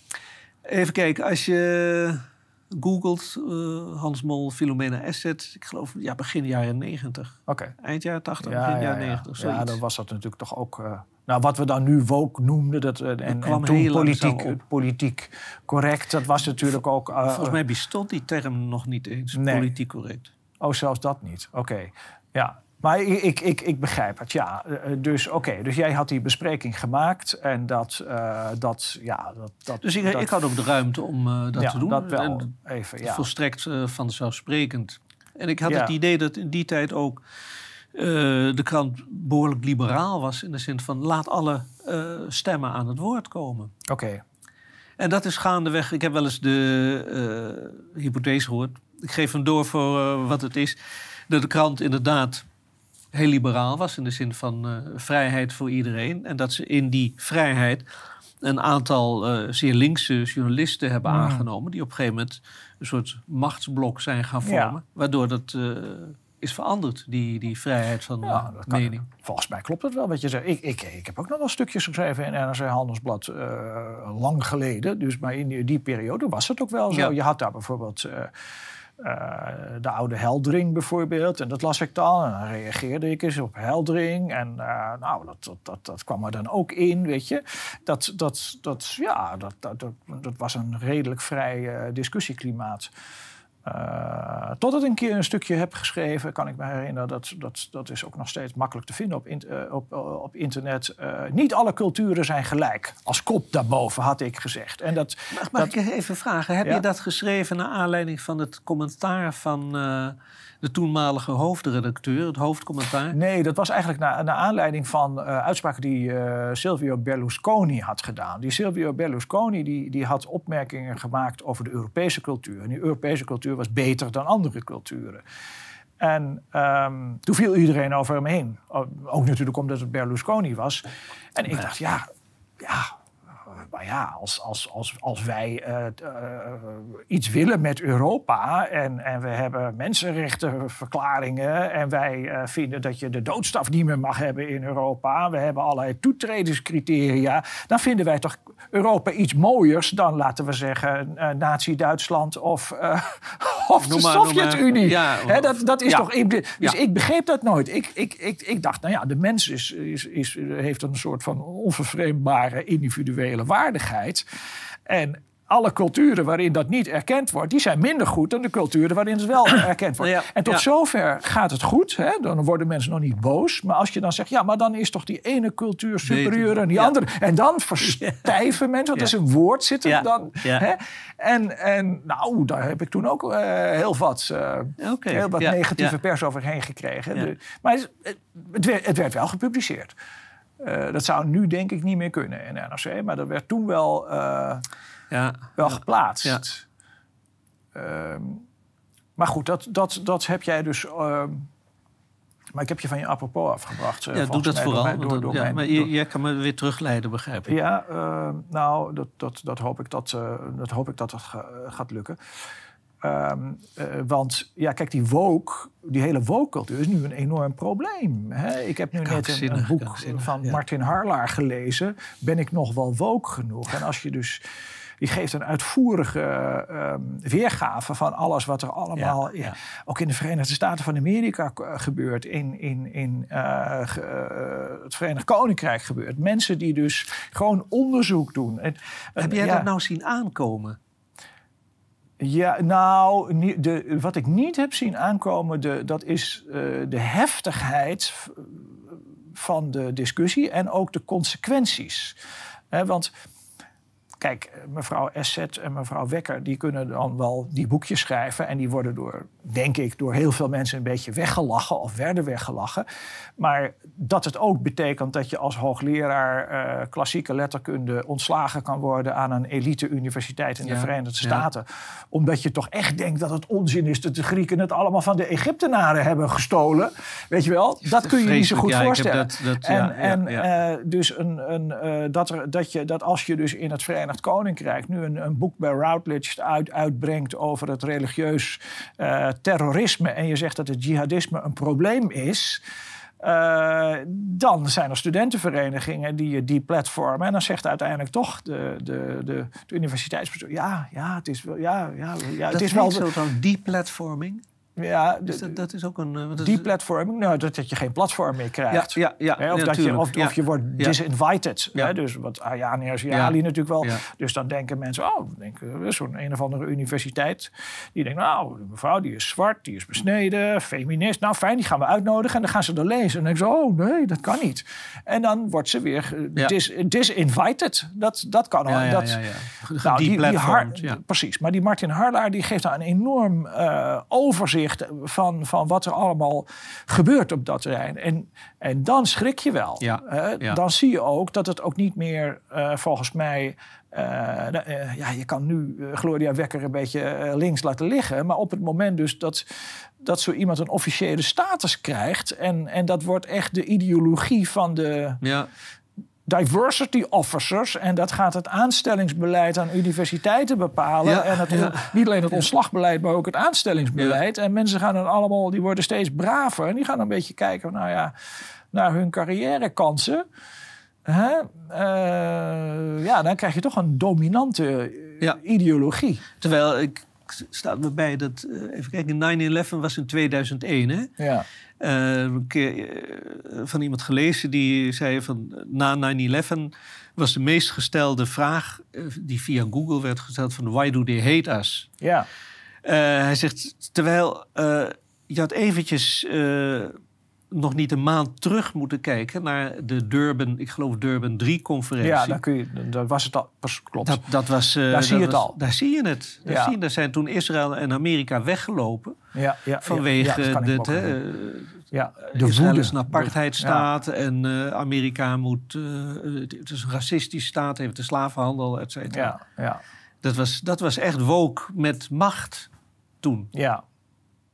Even kijken, als je googelt eh, Hans Mol, Philomena Asset, ik geloof ja, begin jaren 90. Oké. Eind jaren 80, Ja, begin ja, jaren ja. 90. ja, dan was dat natuurlijk toch ook... eh, nou, wat we dan nu woke noemden, dat, eh, en, toen politiek, politiek correct, dat was natuurlijk ook... Volgens mij bestond die term nog niet eens, Nee. politiek correct. Oh, zelfs dat niet. Oké. Ja. Maar ik, ik, ik, ik begrijp het, ja. Eh, Dus oké, dus jij had die bespreking gemaakt en dat... eh, dat ja, dat, dat, Dus ik, dat- ik had ook de ruimte om eh, dat ja, te doen. dat wel En even, ja. Volstrekt eh, vanzelfsprekend. En ik had Ja. het idee dat in die tijd ook eh, de krant behoorlijk liberaal was. In de zin van laat alle eh, stemmen aan het woord komen. Oké. En dat is gaandeweg. Ik heb wel eens de eh, hypothese gehoord. Ik geef hem door voor eh, wat het is. Dat de krant inderdaad heel liberaal was. In de zin van eh, vrijheid voor iedereen. En dat ze in die vrijheid een aantal eh, zeer linkse journalisten hebben Mm. aangenomen. Die op een gegeven moment een soort machtsblok zijn gaan Ja. vormen. Waardoor dat eh, is veranderd, die, die vrijheid van Ja, dat kan. mening. Volgens mij klopt het wel wat je zegt. Ik, ik, ik heb ook nog wel stukjes geschreven in NRC Handelsblad lang geleden. Dus maar in die, die periode was het ook wel zo. Ja. Je had daar bijvoorbeeld... eh, Eh, de oude Heldering bijvoorbeeld. En dat las ik dan. En dan reageerde ik eens op Heldering. En uh, nou, dat, dat, dat, dat, kwam er dan ook in, weet je. Dat, dat, dat, ja, dat, dat, dat, was een redelijk vrij uh, discussieklimaat. Tot ik een keer een stukje heb geschreven, kan ik me herinneren, dat, dat, dat is ook nog steeds makkelijk te vinden op, in, uh, op, op internet. Uh, niet alle culturen zijn gelijk. Als kop daarboven had ik gezegd. En dat, mag, mag dat, ik even vragen? Heb ja? je dat geschreven naar aanleiding van het commentaar van de toenmalige hoofdredacteur, het hoofdcommentaar? Nee, dat was eigenlijk naar, naar aanleiding van uh, uitspraken die uh, Silvio Berlusconi had gedaan. Die Silvio Berlusconi die, die had opmerkingen gemaakt over de Europese cultuur. En die Europese cultuur was beter dan andere culturen. En um, toen viel iedereen over hem heen. Ook natuurlijk omdat het Berlusconi was. En ik dacht, ja, ja maar ja, als, als, als, als wij uh, uh, iets willen met Europa en, en we hebben mensenrechtenverklaringen en wij uh, vinden dat je de doodstraf niet meer mag hebben in Europa, we hebben allerlei toetredingscriteria, dan vinden wij toch Europa iets mooiers dan, laten we zeggen, Nazi-Duitsland of, of de Sovjet-Unie. Ja, dat, dat is ja. toch. Dus ja. ik begreep dat nooit. Ik, ik, ik, ik dacht, nou ja, de mens is, is, is, heeft een soort van onvervreemdbare individuele waardigheid. En alle culturen waarin dat niet erkend wordt, die zijn minder goed dan de culturen waarin het wel erkend wordt. Ja, en tot ja. zover gaat het goed. Hè? Dan worden mensen nog niet boos. Maar als je dan zegt, ja, maar dan is toch die ene cultuur superieur dan die ja. andere. En dan verstijven mensen, want er is een woord zitten dan. Hè? En, en nou, daar heb ik toen ook uh, heel wat, uh, okay. heel wat negatieve pers overheen gekregen. De, maar het, het, werd, het werd wel gepubliceerd. Uh, dat zou nu denk ik niet meer kunnen in NRC. Maar dat werd toen wel, uh, ja, wel ja, geplaatst. Ja. Uh, maar goed, dat, dat, dat heb jij dus... ehm, maar ik heb je van je apropos afgebracht. Ja, doe dat vooral. Door, door, door ja, mijn, maar jij kan me weer terugleiden, begrijp ik. Ja, ehm, nou, dat, dat, dat, hoop ik dat, uh, dat hoop ik dat dat gaat lukken. Um, uh, want ja, kijk, die woke, die hele woke-cultuur is nu een enorm probleem. Hè? Ik heb nu net een, een boek van ja. Martin Harlaar gelezen. Ben ik nog wel woke genoeg? En als je dus... Die geeft een uitvoerige uh, weergave van alles wat er allemaal... Ja, ook in de Verenigde Staten van Amerika gebeurt. In, in, in uh, het Verenigd Koninkrijk gebeurt. Mensen die dus gewoon onderzoek doen. En, heb jij dat nou zien aankomen? Ja, nou, de, wat ik niet heb zien aankomen, de, dat is uh, de heftigheid van de discussie en ook de consequenties. Want kijk, mevrouw Esset en mevrouw Wekker, die kunnen dan wel die boekjes schrijven. En die worden door, denk ik, door heel veel mensen een beetje weggelachen of werden weggelachen. Maar dat het ook betekent dat je als hoogleraar uh, klassieke letterkunde ontslagen kan worden aan een elite-universiteit in ja, de Verenigde Staten. Ja. Omdat je toch echt denkt dat het onzin is dat de Grieken het allemaal van de Egyptenaren hebben gestolen. Weet je wel? Dat kun je niet zo goed ja, voorstellen. Dat, dat, en en uh, dus een, een, uh, dat, er, dat, je, dat als je dus in het Verenigd Koninkrijk nu een, een boek bij Routledge uit, uitbrengt over het religieus terrorisme en je zegt dat het jihadisme een probleem is. Uh, dan zijn er studentenverenigingen die die platformen. En dan zegt uiteindelijk toch de, de, de, de universiteitsbestuur... ja, ja, het is wel... Ja, ja, ja, dat het is wel zo dan deplatforming? Ja, dus dat, dat, is ook een. Uh, die platforming, nou, dat, dat je geen platform meer krijgt. Ja, ja, ja, of, ja, dat je, of, ja. of je wordt disinvited. Hè, dus wat Ayani Asiali natuurlijk wel. Dus dan denken mensen, oh, denken, zo'n een of andere universiteit. Die denkt, nou, de mevrouw die is zwart, die is besneden, feminist. Nou, fijn, die gaan we uitnodigen. En dan gaan ze er lezen. En dan denken ze, oh nee, dat kan niet. En dan wordt ze weer dis, disinvited. Dat, dat kan al. Ja, dat, ja, ja, Nou, die, die Precies. Maar die Martin Harlaar die geeft daar een enorm uh, overzicht van, van wat er allemaal gebeurt op dat terrein. En, en dan schrik je wel. Ja, ja. Dan zie je ook dat het ook niet meer uh, volgens mij. Uh, uh, ja, je kan nu Gloria Wekker een beetje links laten liggen. Maar op het moment dus dat, dat zo iemand een officiële status krijgt. En, en dat wordt echt de ideologie van de, ja diversity officers. En dat gaat het aanstellingsbeleid aan universiteiten bepalen. Ja, en het, ja. niet alleen het ontslagbeleid, maar ook het aanstellingsbeleid. Ja. En mensen gaan dan allemaal, die worden steeds braver. En die gaan een beetje kijken nou ja, naar hun carrièrekansen. Uh, ja, dan krijg je toch een dominante ideologie. Terwijl ik staat me bij dat, eh, even kijken, 9-11 was in 2001, hè? Ja. Een keer eh, van iemand gelezen die zei van na 9-11 was de meest gestelde vraag eh, die via Google werd gesteld van why do they hate us? Ja. Eh, hij zegt terwijl je had eventjes nog niet een maand terug moeten kijken naar de Durban, ik geloof Durban 3 conferentie. Ja, daar kun je, dat was het al. Klopt. Dat, dat was, eh, Daar zie je het was- al. Daar zie je het. Daar, Ja. zie je, daar zijn toen Israël en Amerika weggelopen ja, ja, ja, vanwege ja, dit, hè, herinneren. eh, ja, Israël woede. is een apartheidstaat en eh, Amerika moet. eh, het is een racistische staat, heeft de slavenhandel, et cetera. Ja, ja, Dat, was, dat was echt woke met macht toen. ja,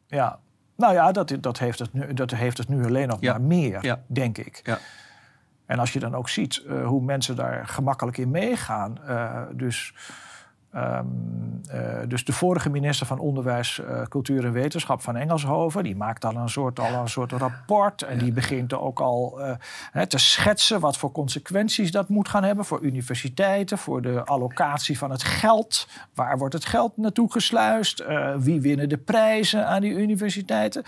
ja. Nou ja, dat, dat, heeft het nu, dat heeft het nu alleen nog Ja. maar meer, Ja. denk ik. Ja. En als je dan ook ziet eh, hoe mensen daar gemakkelijk in meegaan. eh, dus, ehm, eh, dus de vorige minister van Onderwijs, eh, Cultuur en Wetenschap van Engelshoven... die maakt dan een soort, al een soort rapport. En die begint ook al eh, te schetsen wat voor consequenties dat moet gaan hebben... voor universiteiten, voor de allocatie van het geld. Waar wordt het geld naartoe gesluist? Wie winnen de prijzen aan die universiteiten?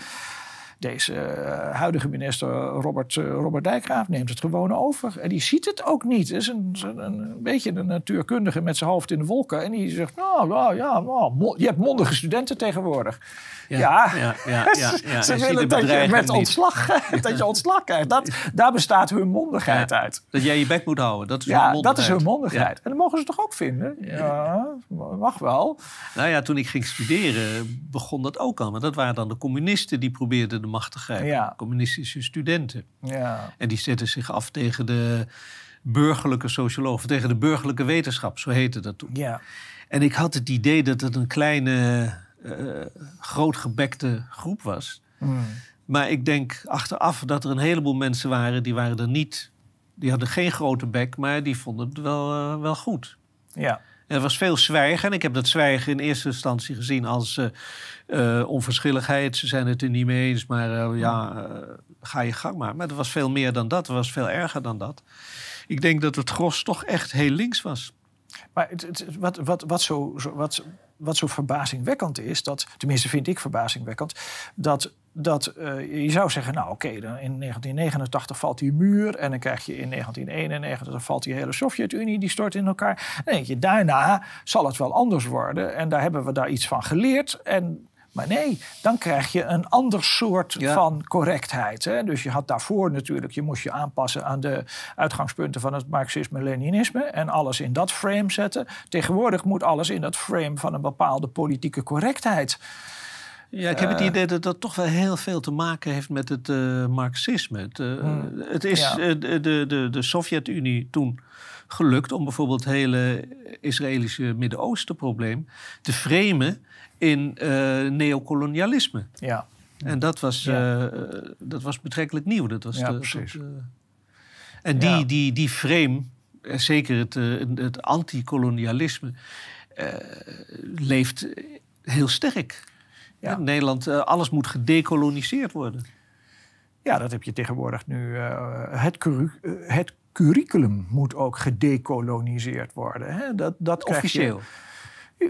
Deze eh, huidige minister Robert, eh, Robert Dijkgraaf neemt het gewoon over. En die ziet het ook niet. Het is een, een, een beetje een natuurkundige met zijn hoofd in de wolken. En die zegt, nou, nou ja, nou, je hebt mondige studenten tegenwoordig. Ja, ja, ja, ja, ja. ze willen dat je met ontslag, dat je ontslag krijgt. Dat, daar bestaat hun mondigheid Ja. uit. Dat jij je bek moet houden. Dat is Ja, hun dat is hun mondigheid. mondigheid. En dat mogen ze toch ook vinden? Ja, mag wel. Nou ja, toen ik ging studeren begon dat ook al. Maar dat waren dan de communisten die probeerden de macht te grijpen. Ja. Communistische studenten. Ja, En die zetten zich af tegen de burgerlijke sociologen. Tegen de burgerlijke wetenschap, zo heette dat toen. ja. En ik had het idee dat het een kleine, eh grootgebekte groep was. Mm. Maar ik denk achteraf dat er een heleboel mensen waren... die waren er niet... Die hadden geen grote bek, maar die vonden het wel, eh, wel goed. ja. Er was veel zwijgen. En ik heb dat zwijgen in eerste instantie gezien als eh, eh, onverschilligheid. Ze zijn het er niet mee eens, maar eh, ja, ga je gang maar. Maar er was veel meer dan dat. Er was veel erger dan dat. Ik denk dat het gros toch echt heel links was. Maar het, het- wat, wat, wat, zo, zo- wat, wat zo verbazingwekkend is, dat, tenminste vind ik verbazingwekkend, dat, dat eh, je zou zeggen, nou oké, in 1989 valt die muur en dan krijg je in 1991 valt die hele Sovjet-Unie, die stort in elkaar. Dan denk je, daarna zal het wel anders worden en daar hebben we daar iets van geleerd. En, maar nee, dan krijg je een ander soort Ja. van correctheid. Hè? Dus je had daarvoor natuurlijk, je moest je aanpassen aan de uitgangspunten van het Marxisme-Leninisme en alles in dat frame zetten. Tegenwoordig moet alles in dat frame van een bepaalde politieke correctheid. Ja, ik heb het idee dat dat toch wel heel veel te maken heeft met het eh, marxisme. Het, eh, het is Ja. eh, de, de, de, de Sovjet-Unie toen gelukt om bijvoorbeeld het hele Israëlische Midden-Oosten-probleem te framen in eh, neocolonialisme. Ja, En dat was, Ja. eh, dat was betrekkelijk nieuw. Dat was Ja, de- precies. dat, eh, en die, Ja. die, die frame, zeker het, het anticolonialisme, leeft heel sterk. Ja. In Nederland, alles moet gedecoloniseerd worden. ja dat heb je tegenwoordig nu. eh, het, het curriculum moet ook gedecoloniseerd worden. Hè? Dat, dat krijg je- Officieel.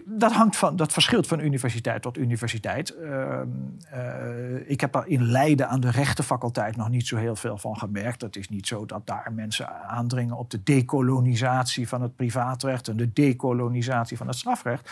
Dat, hangt van, dat verschilt van universiteit tot universiteit. Ehm, eh, ik heb daar in Leiden aan de rechtenfaculteit nog niet zo heel veel van gemerkt. Het is niet zo dat daar mensen aandringen op de decolonisatie van het privaatrecht en de decolonisatie van het strafrecht.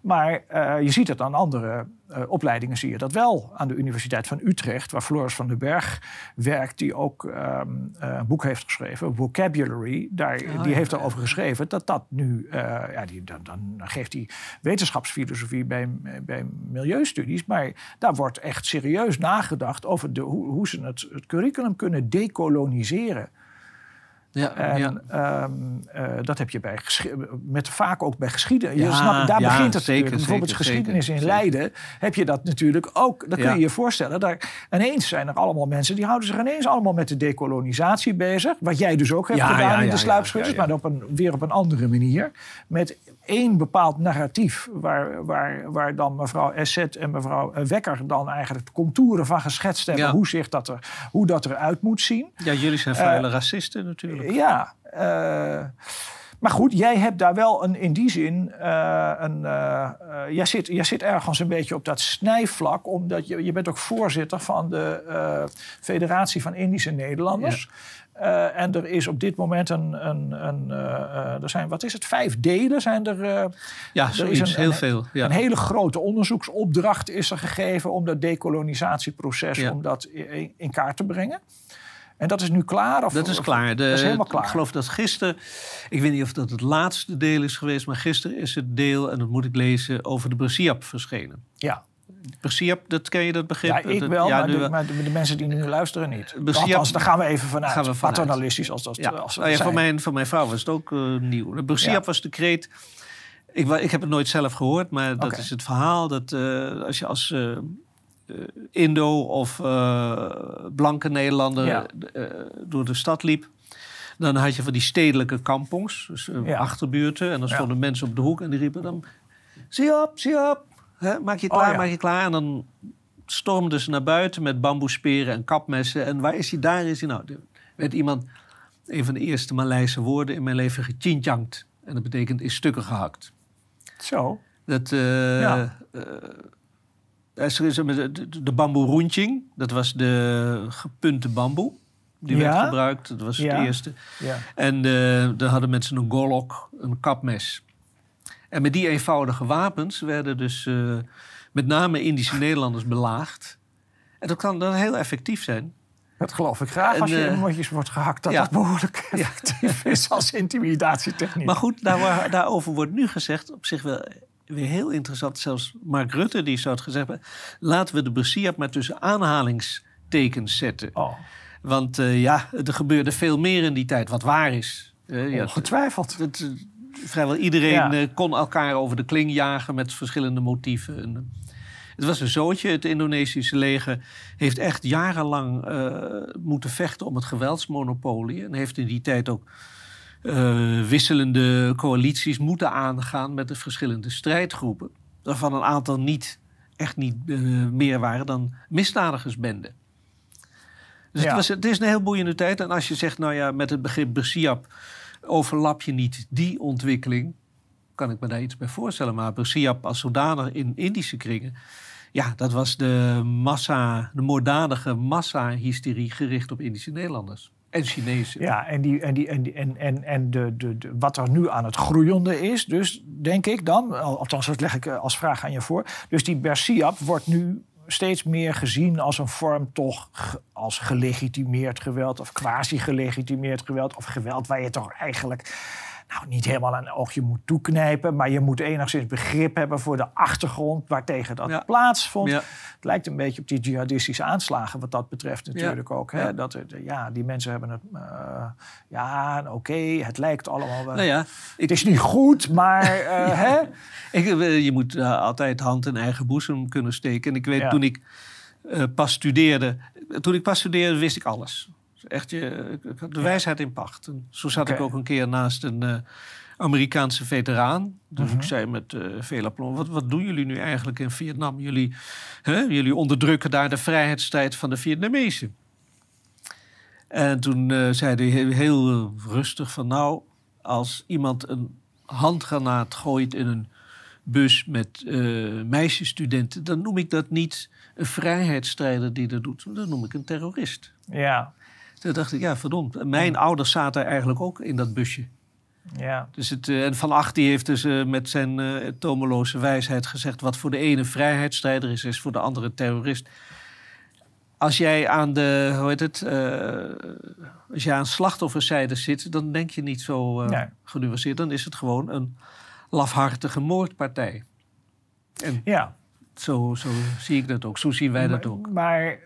Maar eh, je ziet het aan andere eh, opleidingen, zie je dat wel. Aan de Universiteit van Utrecht, waar Floris van den Berg werkt, die ook ehm, eh, een boek heeft geschreven, Vocabulary. Daar, Oh, die ja, heeft ja. erover geschreven dat dat nu, ja, die, dan, dan geeft hij wetenschapsfilosofie bij, bij milieustudies. Maar daar wordt echt serieus nagedacht over de, hoe, hoe ze het, het curriculum kunnen decoloniseren. Ja, En ja. ehm, eh, dat heb je bij met vaak ook bij geschiedenis. Ja, snap, daar ja, begint het zeker. Bijvoorbeeld zeker, geschiedenis zeker, in. Leiden heb je dat natuurlijk ook. Dan kun je je voorstellen. Daar, ineens zijn er allemaal mensen die houden zich ineens allemaal met de decolonisatie bezig. Wat jij dus ook hebt gedaan in de sluipschutters, maar op een, weer op een andere manier. Met één bepaald narratief waar, waar, waar dan mevrouw Esset en mevrouw eh, Wekker dan eigenlijk de contouren van geschetst hebben. Hoe, zich dat er, hoe dat eruit moet zien. ja, jullie zijn vuile racisten natuurlijk. Ja, eh, Maar goed, jij hebt daar wel een, in die zin uh, een. Uh, jij, zit, jij zit ergens een beetje op dat snijvlak, omdat je, je bent ook voorzitter van de Federatie van Indische Nederlanders. Ja. en er is op dit moment een. een, een er zijn, wat is het, vijf delen zijn er. ja, er is een, heel veel. Ja. Een hele grote onderzoeksopdracht is er gegeven om dat decolonisatieproces ja. om dat in, in kaart te brengen. En dat is nu klaar? Of, dat is klaar. De, dat is helemaal klaar. Ik geloof dat gisteren, ik weet niet of dat het laatste deel is geweest, maar gisteren is het deel, en dat moet ik lezen, over de Brasiap verschenen. Ja. Brasiap, dat ken je dat begrip? Ja, ik wel, ja, maar, de, maar, de, mensen die nu luisteren niet. Brasiap, Althans, daar gaan we even vanuit. Gaan we vanuit. Paternalistisch als dat ja. als nou ja, voor, mijn, voor mijn vrouw was het ook uh, nieuw. Brasiap was de kreet... Ik, ik heb het nooit zelf gehoord, maar dat is het verhaal dat uh, als je als... Uh, eh, Indo of uh, blanke Nederlander eh, door de stad liep. Dan had je van die stedelijke kampongs, dus achterbuurten. En dan stonden mensen op de hoek en die riepen dan... Zie op, zie op, maak je klaar, oh, maak je klaar. En dan stormden ze naar buiten met bamboesperen en kapmessen. En waar is hij? Daar is hij. Nou, er werd iemand, een van de eerste Maleise woorden in mijn leven, gechinjankt. En dat betekent in stukken gehakt. Zo. Dat... ja de, de bamboe roentjing, dat was de gepunte bamboe. Die werd gebruikt, dat was het eerste. Ja. En uh, daar hadden mensen een golok, een kapmes. En met die eenvoudige wapens werden dus uh, met name Indische Nederlanders belaagd. En dat kan dan heel effectief zijn. Dat geloof ik graag als je in mondjes wordt gehakt... dat ja. dat behoorlijk effectief is als intimidatietechniek. Maar goed, daar, daarover wordt nu gezegd... op zich wel weer heel interessant. Zelfs Mark Rutte die zou het gezegd hebben. Laten we de Bersiap maar tussen aanhalingstekens zetten. Oh. Want uh, ja, er gebeurde veel meer in die tijd wat waar is. Uh, Ongetwijfeld. Ja, het, vrijwel iedereen ja. uh, kon elkaar over de kling jagen met verschillende motieven. En, het was een zootje. Het Indonesische leger heeft echt jarenlang moeten vechten om het geweldsmonopolie. En heeft in die tijd ook uh, wisselende coalities moeten aangaan met de verschillende strijdgroepen. Waarvan een aantal niet, echt niet uh, meer waren dan misdadigersbenden. Dus ja. het, was, het is een heel boeiende tijd. En als je zegt, nou ja, met het begrip Bersiap overlap je niet die ontwikkeling, kan ik me daar iets bij voorstellen. Maar Bersiap als zodanig in Indische kringen, ja, dat was de massa, de moorddadige massa-hysterie gericht op Indische Nederlanders. En Chinezen. Ja, en, die, en, die, en, en, en, en de, de, de, wat er nu aan het groeiende is, dus denk ik dan, althans dat leg ik eh, als vraag aan je voor. Dus die Bersiap wordt nu steeds meer gezien als een vorm toch als gelegitimeerd geweld of quasi-gelegitimeerd geweld of geweld waar je toch eigenlijk nou, niet helemaal een oogje moet toeknijpen, maar je moet enigszins begrip hebben voor de achtergrond waartegen dat plaatsvond. Het lijkt een beetje op die jihadistische aanslagen wat dat betreft natuurlijk ook. Hè? Dat, ja, die mensen hebben het, uh, ja, oké, het lijkt allemaal wel. Nou ja, het is niet goed, maar uh, hè? Ik, eh, je moet altijd hand in eigen boezem kunnen steken. En ik weet toen ik pas studeerde, toen ik pas studeerde wist ik alles. Echt je, de wijsheid in pacht. En zo zat ik ook een keer naast een uh, Amerikaanse veteraan. Dus ik mhm. zei met uh, veel aplomb, wat, wat doen jullie nu eigenlijk in Vietnam? Jullie, hè, jullie onderdrukken daar de vrijheidsstrijd van de Vietnamezen. En toen uh, zei hij heel, heel rustig van nou, als iemand een handgranaat gooit in een bus met uh, meisjesstudenten, dan noem ik dat niet een vrijheidsstrijder die dat doet. Dan noem ik een terrorist. Ja. Toen dacht ik, ja, verdomd. Mijn ouders zaten eigenlijk ook in dat busje. Ja. Dus het, uh, en Van Acht die heeft dus uh, met zijn uh, tomeloze wijsheid gezegd... wat voor de ene vrijheidsstrijder is, is voor de andere terrorist. Als jij aan de, hoe heet het, als je aan slachtofferzijde zit... dan denk je niet zo nee. genuanceerd. Dan is het gewoon een lafhartige moordpartij. En ja. Zo, zo zie ik dat ook. Zo zien wij dat ook. Maar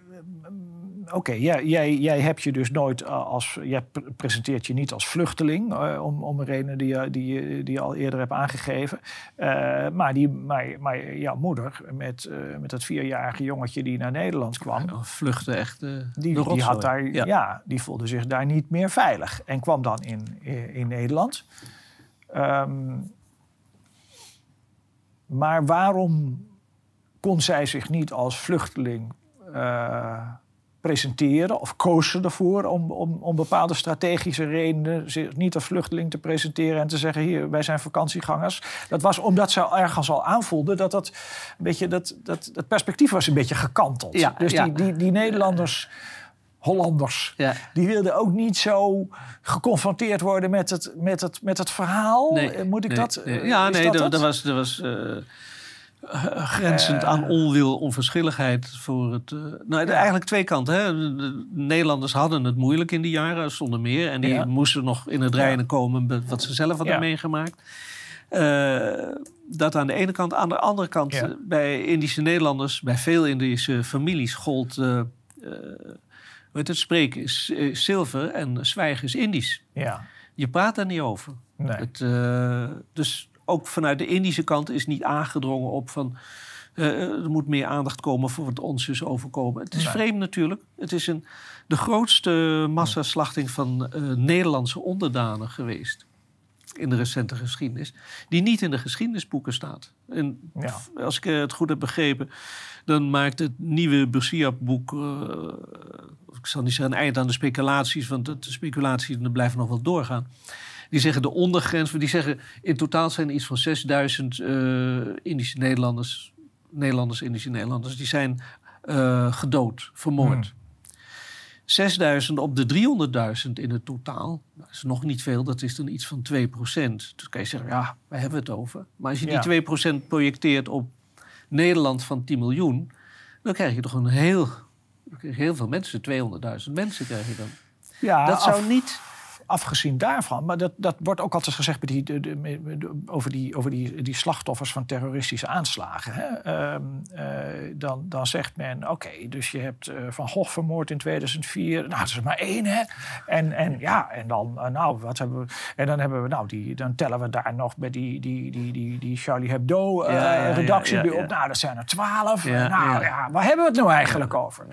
oké, jij, jij, jij hebt je dus nooit eh, als. Jij presenteert je niet als vluchteling, uh, om, om een reden die, die, die je al eerder hebt aangegeven. Uh, maar, die, maar, maar jouw moeder, met, uh, met dat vierjarige jongetje die naar Nederland kwam. Ja, vluchtte echt. die, die, had daar, ja. ja. die voelde zich daar niet meer veilig. En kwam dan in, in, Nederland. Um, maar waarom kon zij zich niet als vluchteling presenteren of kozen ervoor om, om, om bepaalde strategische redenen zich niet als vluchteling te presenteren en te zeggen: hier, wij zijn vakantiegangers. Dat was omdat ze ergens al aanvoelden dat dat een beetje dat, dat, dat perspectief was een beetje gekanteld. Ja, dus ja. Die, die, die Nederlanders. Hollanders. Ja. Die wilden ook niet zo geconfronteerd worden met het, met het, met het verhaal. Eh, Moet ik nee, dat? nee. eh, Ja, nee, dat er was, er was eh, eh, grenzend aan onwil, onverschilligheid voor het. eh, nou, eigenlijk twee kanten. Hè. De, de Nederlanders hadden het moeilijk in die jaren, zonder meer. En die Ja. moesten nog in het reinen komen met wat ze zelf hadden Ja. meegemaakt. Eh, dat aan de ene kant. Aan de andere kant, Ja. eh, bij Indische Nederlanders, bij veel Indische families, gold. eh eh, het, spreken is eh, zilver en zwijgen is Indisch. Ja, Je praat daar niet over. nee. Het, eh, dus ook vanuit de Indische kant is niet aangedrongen op van... eh, er moet meer aandacht komen voor wat ons is overkomen. Het is vreemd natuurlijk. Het is een, de grootste massaslachting van eh, Nederlandse onderdanen geweest. In de recente geschiedenis. Die niet in de geschiedenisboeken staat. En Ja. als ik eh, het goed heb begrepen... dan maakt het nieuwe Bersiap-boek... eh, ik zal niet zeggen een eind aan de speculaties... want de speculaties blijven nog wel doorgaan. Die zeggen de ondergrens... die zeggen in totaal zijn er iets van 6000 eh, Indische Nederlanders... Nederlanders, Indische Nederlanders... die zijn eh, gedood, vermoord. 6000 op de 300.000 in het totaal. Dat is nog niet veel, dat is dan iets van 2% Dus kan je zeggen, ja, waar hebben we het over? Maar als je die Ja. 2% projecteert op Nederland van 10 miljoen... dan krijg je toch een heel, heel veel mensen. 200.000 mensen krijg je dan. ja, dat zou niet... afgezien daarvan, maar dat, dat wordt ook altijd gezegd bij die, de, de- de- over, die, over die, die slachtoffers van terroristische aanslagen. Hè? Ehm, eh, dan, dan zegt men, oké, dus je hebt eh, Van Gogh vermoord in 2004. Nou, dat is maar één, hè? En, en ja, en dan, eh, nou, wat hebben we... En dan hebben we, nou, die, dan tellen we daar nog bij die, die, die, die, die Charlie Hebdo Ja, ja, redactie ja, bij ja. op. Nou, dat zijn er twaalf. Nou, ja. ja, waar hebben we het nou eigenlijk over?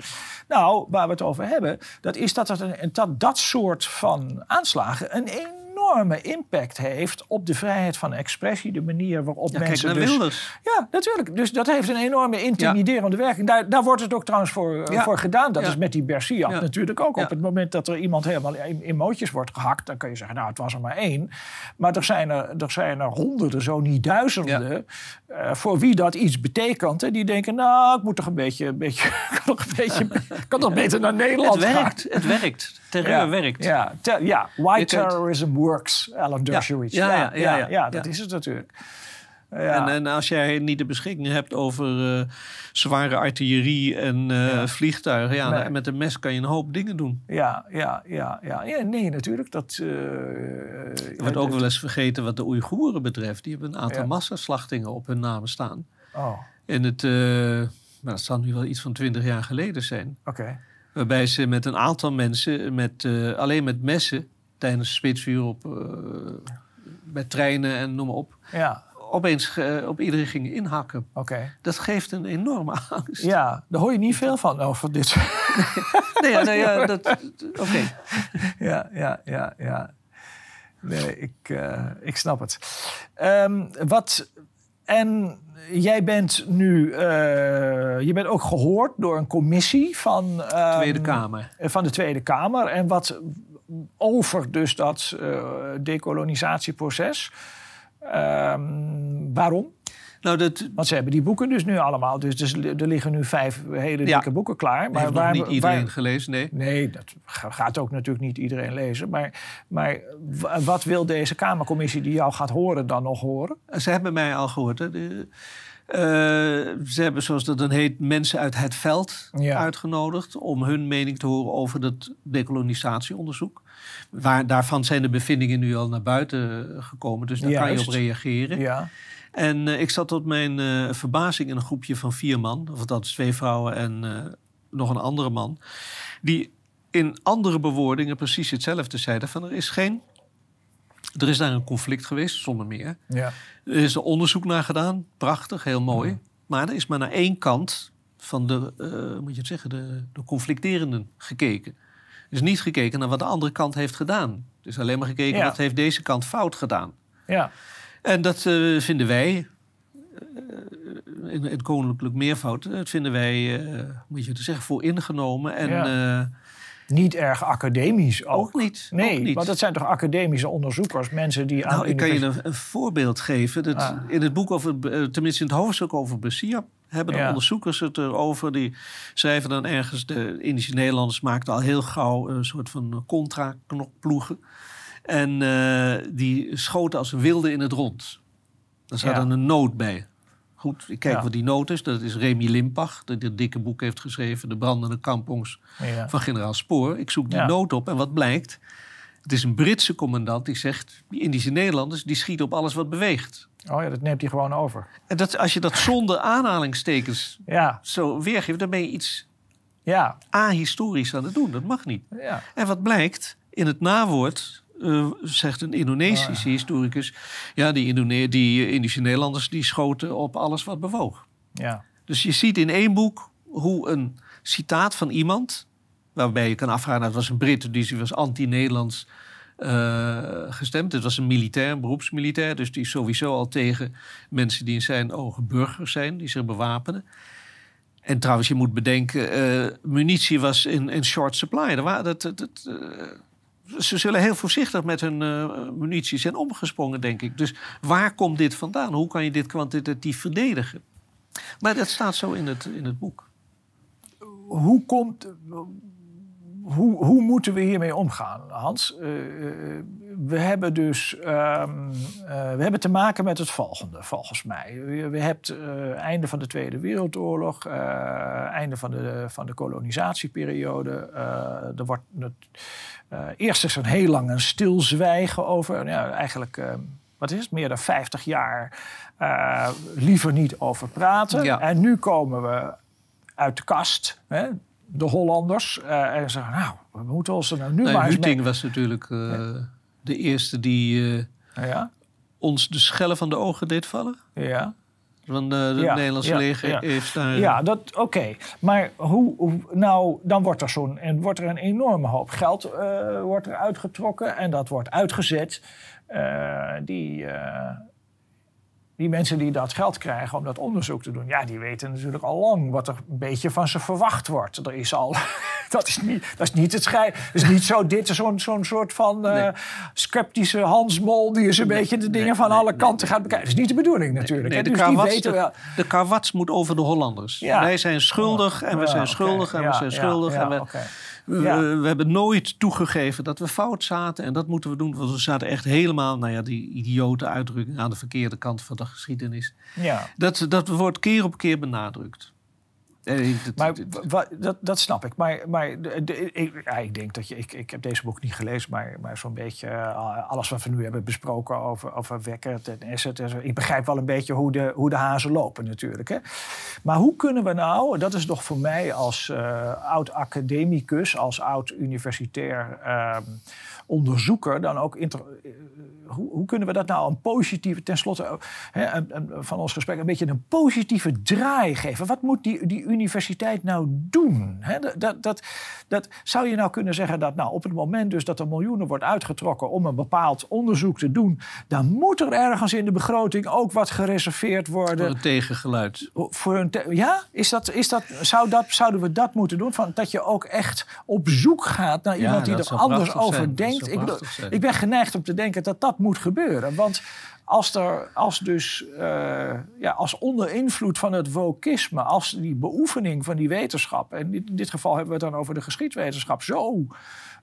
Nou, waar we het over hebben, dat is dat het een, dat, dat soort van aanslagen een enorme impact heeft op de vrijheid van expressie, de manier waarop Ja, kijk mensen naar dus... Wilders. Ja, natuurlijk. Dus dat heeft een enorme intimiderende werking. Daar, daar wordt het ook trouwens voor, eh, Ja. voor gedaan. Dat is met die Bersiap Ja. natuurlijk ook. Op het moment dat er iemand helemaal in, in mootjes wordt gehakt... dan kun je zeggen, nou, het was er maar één. Maar er zijn er, er, zijn er honderden, zo niet duizenden... eh, voor wie dat iets betekent. En die denken, nou, ik moet toch een beetje... Een beetje kan toch een beetje kan toch beter naar Nederland Het werkt, het werkt. Terreur Ja, werkt. Ja, ter- ja. white Je kunt- terrorism works, Alan Dershowitz. Ja, ja, ja, ja, ja. dat is het natuurlijk. Ja. En, en als jij niet de beschikking hebt over eh, zware artillerie en eh, vliegtuigen, ja, Nee. met een mes kan je een hoop dingen doen. Ja, ja, ja, ja. ja nee, natuurlijk. Dat, eh, wordt ook wel eens vergeten wat de Oeigoeren betreft. Die hebben een aantal Ja. massaslachtingen op hun namen staan. Oh, En het, maar dat zal nu wel iets van twintig jaar geleden zijn. oké. Waarbij ze met een aantal mensen, met, eh, alleen met messen, tijdens spitsvuur op, met treinen en noem maar op, Ja, opeens eh, op iedereen gingen inhakken. oké. Dat geeft een enorme angst. Ja, daar hoor je niet veel van over dit. Nee, ja, nee, ja, dat, oké. ja, ja, ja, ja. Nee, ik, ik snap het. Ehm, wat... En jij bent nu... eh, je bent ook gehoord door een commissie van... ehm, Tweede Kamer. Van de Tweede Kamer. En wat over dus dat eh, decolonisatieproces. Ehm, waarom? Nou, dat Want ze hebben die boeken dus nu allemaal. Dus, dus er liggen nu vijf hele Ja. dikke boeken klaar. heeft nog waar- niet iedereen waar- gelezen, nee. Nee, dat ga- gaat ook natuurlijk niet iedereen lezen. Maar, maar wat wil deze Kamercommissie die jou gaat horen dan nog horen? Ze hebben mij al gehoord. Hè. De, eh, ze hebben, zoals dat dan heet, mensen uit het veld Ja. uitgenodigd... om hun mening te horen over dat decolonisatieonderzoek. Waar, daarvan zijn de bevindingen nu al naar buiten gekomen. Dus daar kan je op reageren. Ja, En eh, ik zat tot mijn eh, verbazing in een groepje van vier man. Of dat is twee vrouwen en eh, nog een andere man. Die in andere bewoordingen precies hetzelfde zeiden. Van er is geen... Er is daar een conflict geweest, zonder meer. ja, Er is er onderzoek naar gedaan. Prachtig, heel mooi. Maar er is maar naar één kant van de, hoe moet je het zeggen, de, de conflicterenden gekeken. Er is niet gekeken naar wat de andere kant heeft gedaan. Er is alleen maar gekeken Ja. wat heeft deze kant fout gedaan. ja. En dat vinden wij, in het koninklijk meervoud, dat vinden wij, moet je te zeggen, voor ingenomen. En Ja. eh, Niet erg academisch ook. ook niet. Nee, ook niet. want het zijn toch academische onderzoekers, mensen die aan Nou, ik kan je een, een voorbeeld geven. Dat Ah. In het boek over, eh, tenminste in het hoofdstuk over Bessier, hebben de Ja. onderzoekers het erover. Die schrijven dan ergens, de Indische Nederlanders maakten al heel gauw een soort van contra-knokploegen. En eh, die schoten als wilde in het rond. Daar Ja. dan een noot bij. Goed, ik kijk Ja. wat die noot is. Dat is Remy Limpach, die dit dikke boek heeft geschreven... De brandende kampongs Ja. van generaal Spoor. Ik zoek die noot op en wat blijkt? Het is een Britse commandant die zegt... die Indische Nederlanders die schieten op alles wat beweegt. Oh ja, dat neemt hij gewoon over. En dat, als je dat zonder aanhalingstekens Ja, zo weergeeft... dan ben je iets ja, ahistorisch aan het doen. Dat mag niet. ja. En wat blijkt? In het nawoord eh, zegt een Indonesische Oh, historicus... ja, die, Indone die eh, Indische Nederlanders die schoten op alles wat bewoog. ja. Dus je ziet in één boek hoe een citaat van iemand... waarbij je kan afvragen, nou, het was een Brit, dus die was anti-Nederlands eh, gestemd. Het was een militair, een beroepsmilitair... dus die is sowieso al tegen mensen die in zijn ogen burgers zijn... die zich bewapenen. En trouwens, je moet bedenken, munitie was in, in short supply. Er waren, dat, dat, dat, ze zullen heel voorzichtig met hun eh, munitie zijn omgesprongen, denk ik. Dus waar komt dit vandaan? Hoe kan je dit kwantitatief verdedigen? Maar dat staat zo in het, in het boek. Hoe komt... Hoe, hoe moeten we hiermee omgaan, Hans? Eh, eh, we hebben dus ehm, eh, we hebben te maken met het volgende, volgens mij. We, we hebben het eh, einde van de Tweede Wereldoorlog, einde van de, van de kolonisatieperiode. Er wordt het, eerst is er een heel lang een stilzwijgen over. Ja, eigenlijk, wat is het, meer dan 50 jaar liever niet over praten. Ja. En nu komen we uit de kast, hè, de Hollanders. eh, en zeggen, nou, we moeten ons er nou nu maar eens mee... Huting was natuurlijk eh, de eerste die eh, Ja, ons de schellen van de ogen deed vallen. ja. Want het Ja, Nederlandse leger heeft daar... Ja, dat oké. Maar hoe, hoe- nou, dan wordt er zo'n en wordt er een enorme hoop geld wordt er uitgetrokken en dat wordt uitgezet. Die, die mensen die dat geld krijgen om dat onderzoek te doen, ja, die weten natuurlijk al lang wat er een beetje van ze verwacht wordt. Er is al, dat is niet, dat is niet het schijn. Het is niet zo, dit is zo'n zo'n soort van eh, Nee. sceptische Hansmol die eens een beetje de dingen nee, van alle kanten gaat bekijken. Dat is niet de bedoeling natuurlijk. De, dus karwats, weten wel. de moet over de Hollanders. Ja. Wij zijn schuldig en we zijn schuldig en we zijn schuldig. en we. We, Ja. we hebben nooit toegegeven dat we fout zaten. En dat moeten we doen, want we zaten echt helemaal... nou ja, die idiote uitdrukking aan de verkeerde kant van de geschiedenis. Ja. Dat, dat wordt keer op keer benadrukt. Dat- Maar dat- dat, snap ik. Maar, maar de, de- ik, ja, ik denk dat je. Ik, ik heb deze boek niet gelezen, maar, maar zo'n beetje eh, alles wat we nu hebben besproken over, over Wekkert en Asset. En zo. Ik begrijp wel een beetje hoe de, hoe de hazen lopen, natuurlijk. Hè. Maar hoe kunnen we nou, dat is toch voor mij als eh, oud academicus, als oud universitair ehm, onderzoeker, dan ook. inter- eh, hoe, hoe kunnen we dat nou een positieve, tenslotte eh, hè, een- een- van ons gesprek, een beetje een positieve draai geven? Wat moet die, die universiteit nou doen? Hè, dat, dat, dat, zou je nou kunnen zeggen dat nou, op het moment dus dat er miljoenen wordt uitgetrokken om een bepaald onderzoek te doen, dan moet er ergens in de begroting ook wat gereserveerd worden voor een tegengeluid. voor een te- ja, is dat, is dat, zou dat, zouden we dat moeten doen? Van, dat je ook echt op zoek gaat naar Ja, iemand die er anders over denkt. Ik, bedoel, ik ben geneigd om te denken dat dat moet gebeuren. Want als, er, als dus eh, ja, als onder invloed van het wokisme, als die beoefening van die wetenschap, en in dit geval hebben we het dan over de geschiedwetenschap, zo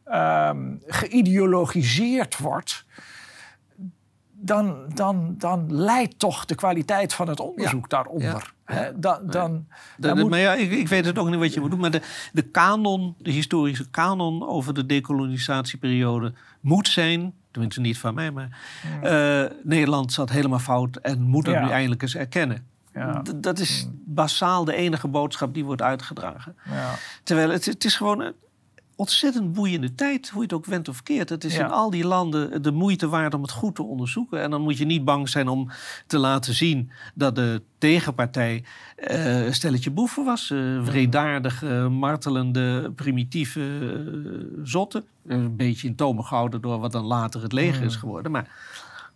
ehm, geïdeologiseerd wordt. Dan, dan, dan leidt toch de kwaliteit van het onderzoek daaronder. Hè? Dan, dan, De- dan de- moet- Maar ja, ik, ik weet het ook niet wat je moet doen. Maar de, de kanon, de historische kanon over de decolonisatieperiode moet zijn... tenminste niet van mij, maar... eh, Nederland zat helemaal fout en moet dat Ja. nu eindelijk eens erkennen. Ja. Dat is basaal de enige boodschap die wordt uitgedragen. ja. Terwijl het, het is gewoon een ontzettend boeiende tijd, hoe je het ook went of keert. Het is Ja. in al die landen de moeite waard om het goed te onderzoeken. En dan moet je niet bang zijn om te laten zien dat de tegenpartij eh, een stelletje boeven was. eh wreedaardige, martelende, primitieve eh, zotten. Een beetje in tomen gehouden door wat dan later het leger is geworden. Maar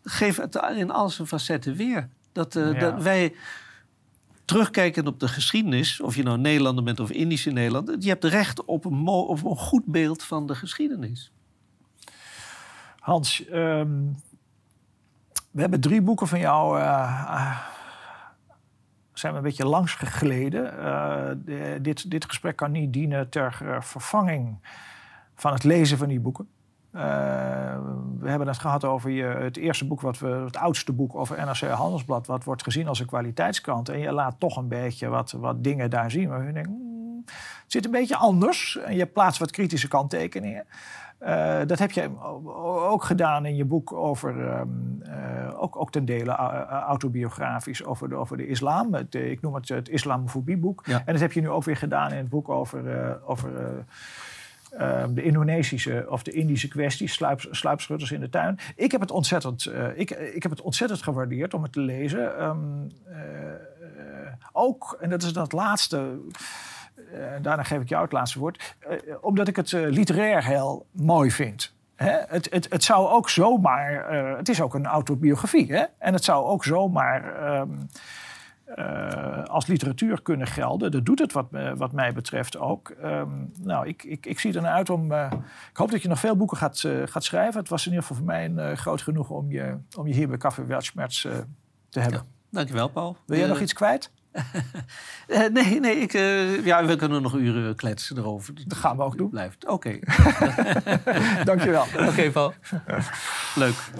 geef het in al zijn facetten weer. Dat, eh, Ja. dat wij terugkijkend op de geschiedenis, of je nou Nederlander bent of Indische Nederlander, je hebt recht op een, goed beeld van de geschiedenis. Hans, ehm, we hebben drie boeken van jou. ah, zijn we een beetje langs gegleden. Eh, dit, dit gesprek kan niet dienen ter vervanging van het lezen van die boeken. Eh, we hebben het gehad over je, het eerste boek, wat we, het oudste boek over NRC Handelsblad, wat wordt gezien als een kwaliteitskrant. En je laat toch een beetje wat, wat dingen daar zien waar je denkt, "Hmm, het zit een beetje anders. En je plaatst wat kritische kanttekeningen. Eh, dat heb je ook gedaan in je boek over, ehm, eh, ook, ook ten dele autobiografisch, over de, over de islam. Het, ik noem het het islamofobieboek. Ja. En dat heb je nu ook weer gedaan in het boek over, over eh, eh, de Indonesische of de Indische kwestie, sluip, sluipschutters in de tuin. Ik heb het ontzettend, eh, ik, ik heb het ontzettend gewaardeerd om het te lezen. Ehm, eh, eh, ook, en dat is dan het laatste. eh, daarna geef ik jou het laatste woord. eh, omdat ik het eh, literair heel mooi vind. Hè? Het, het, het zou ook zomaar. eh, het is ook een autobiografie. Hè? En het zou ook zomaar. ehm, eh, als literatuur kunnen gelden. Dat doet het wat, me- wat mij betreft ook. Ehm, nou, ik, ik, ik zie er naar uit om... eh, ik hoop dat je nog veel boeken gaat, eh, gaat schrijven. Het was in ieder geval voor mij een groot genoegen om je, om je hier bij Café Weltschmerz te hebben. Ja. Dankjewel, Paul. Wil jij nog iets kwijt? nee, nee ik, ja, we kunnen nog uren kletsen erover. Dat gaan we ook doen. Blijft. Oké, Dank je wel. Oké, Paul. Leuk.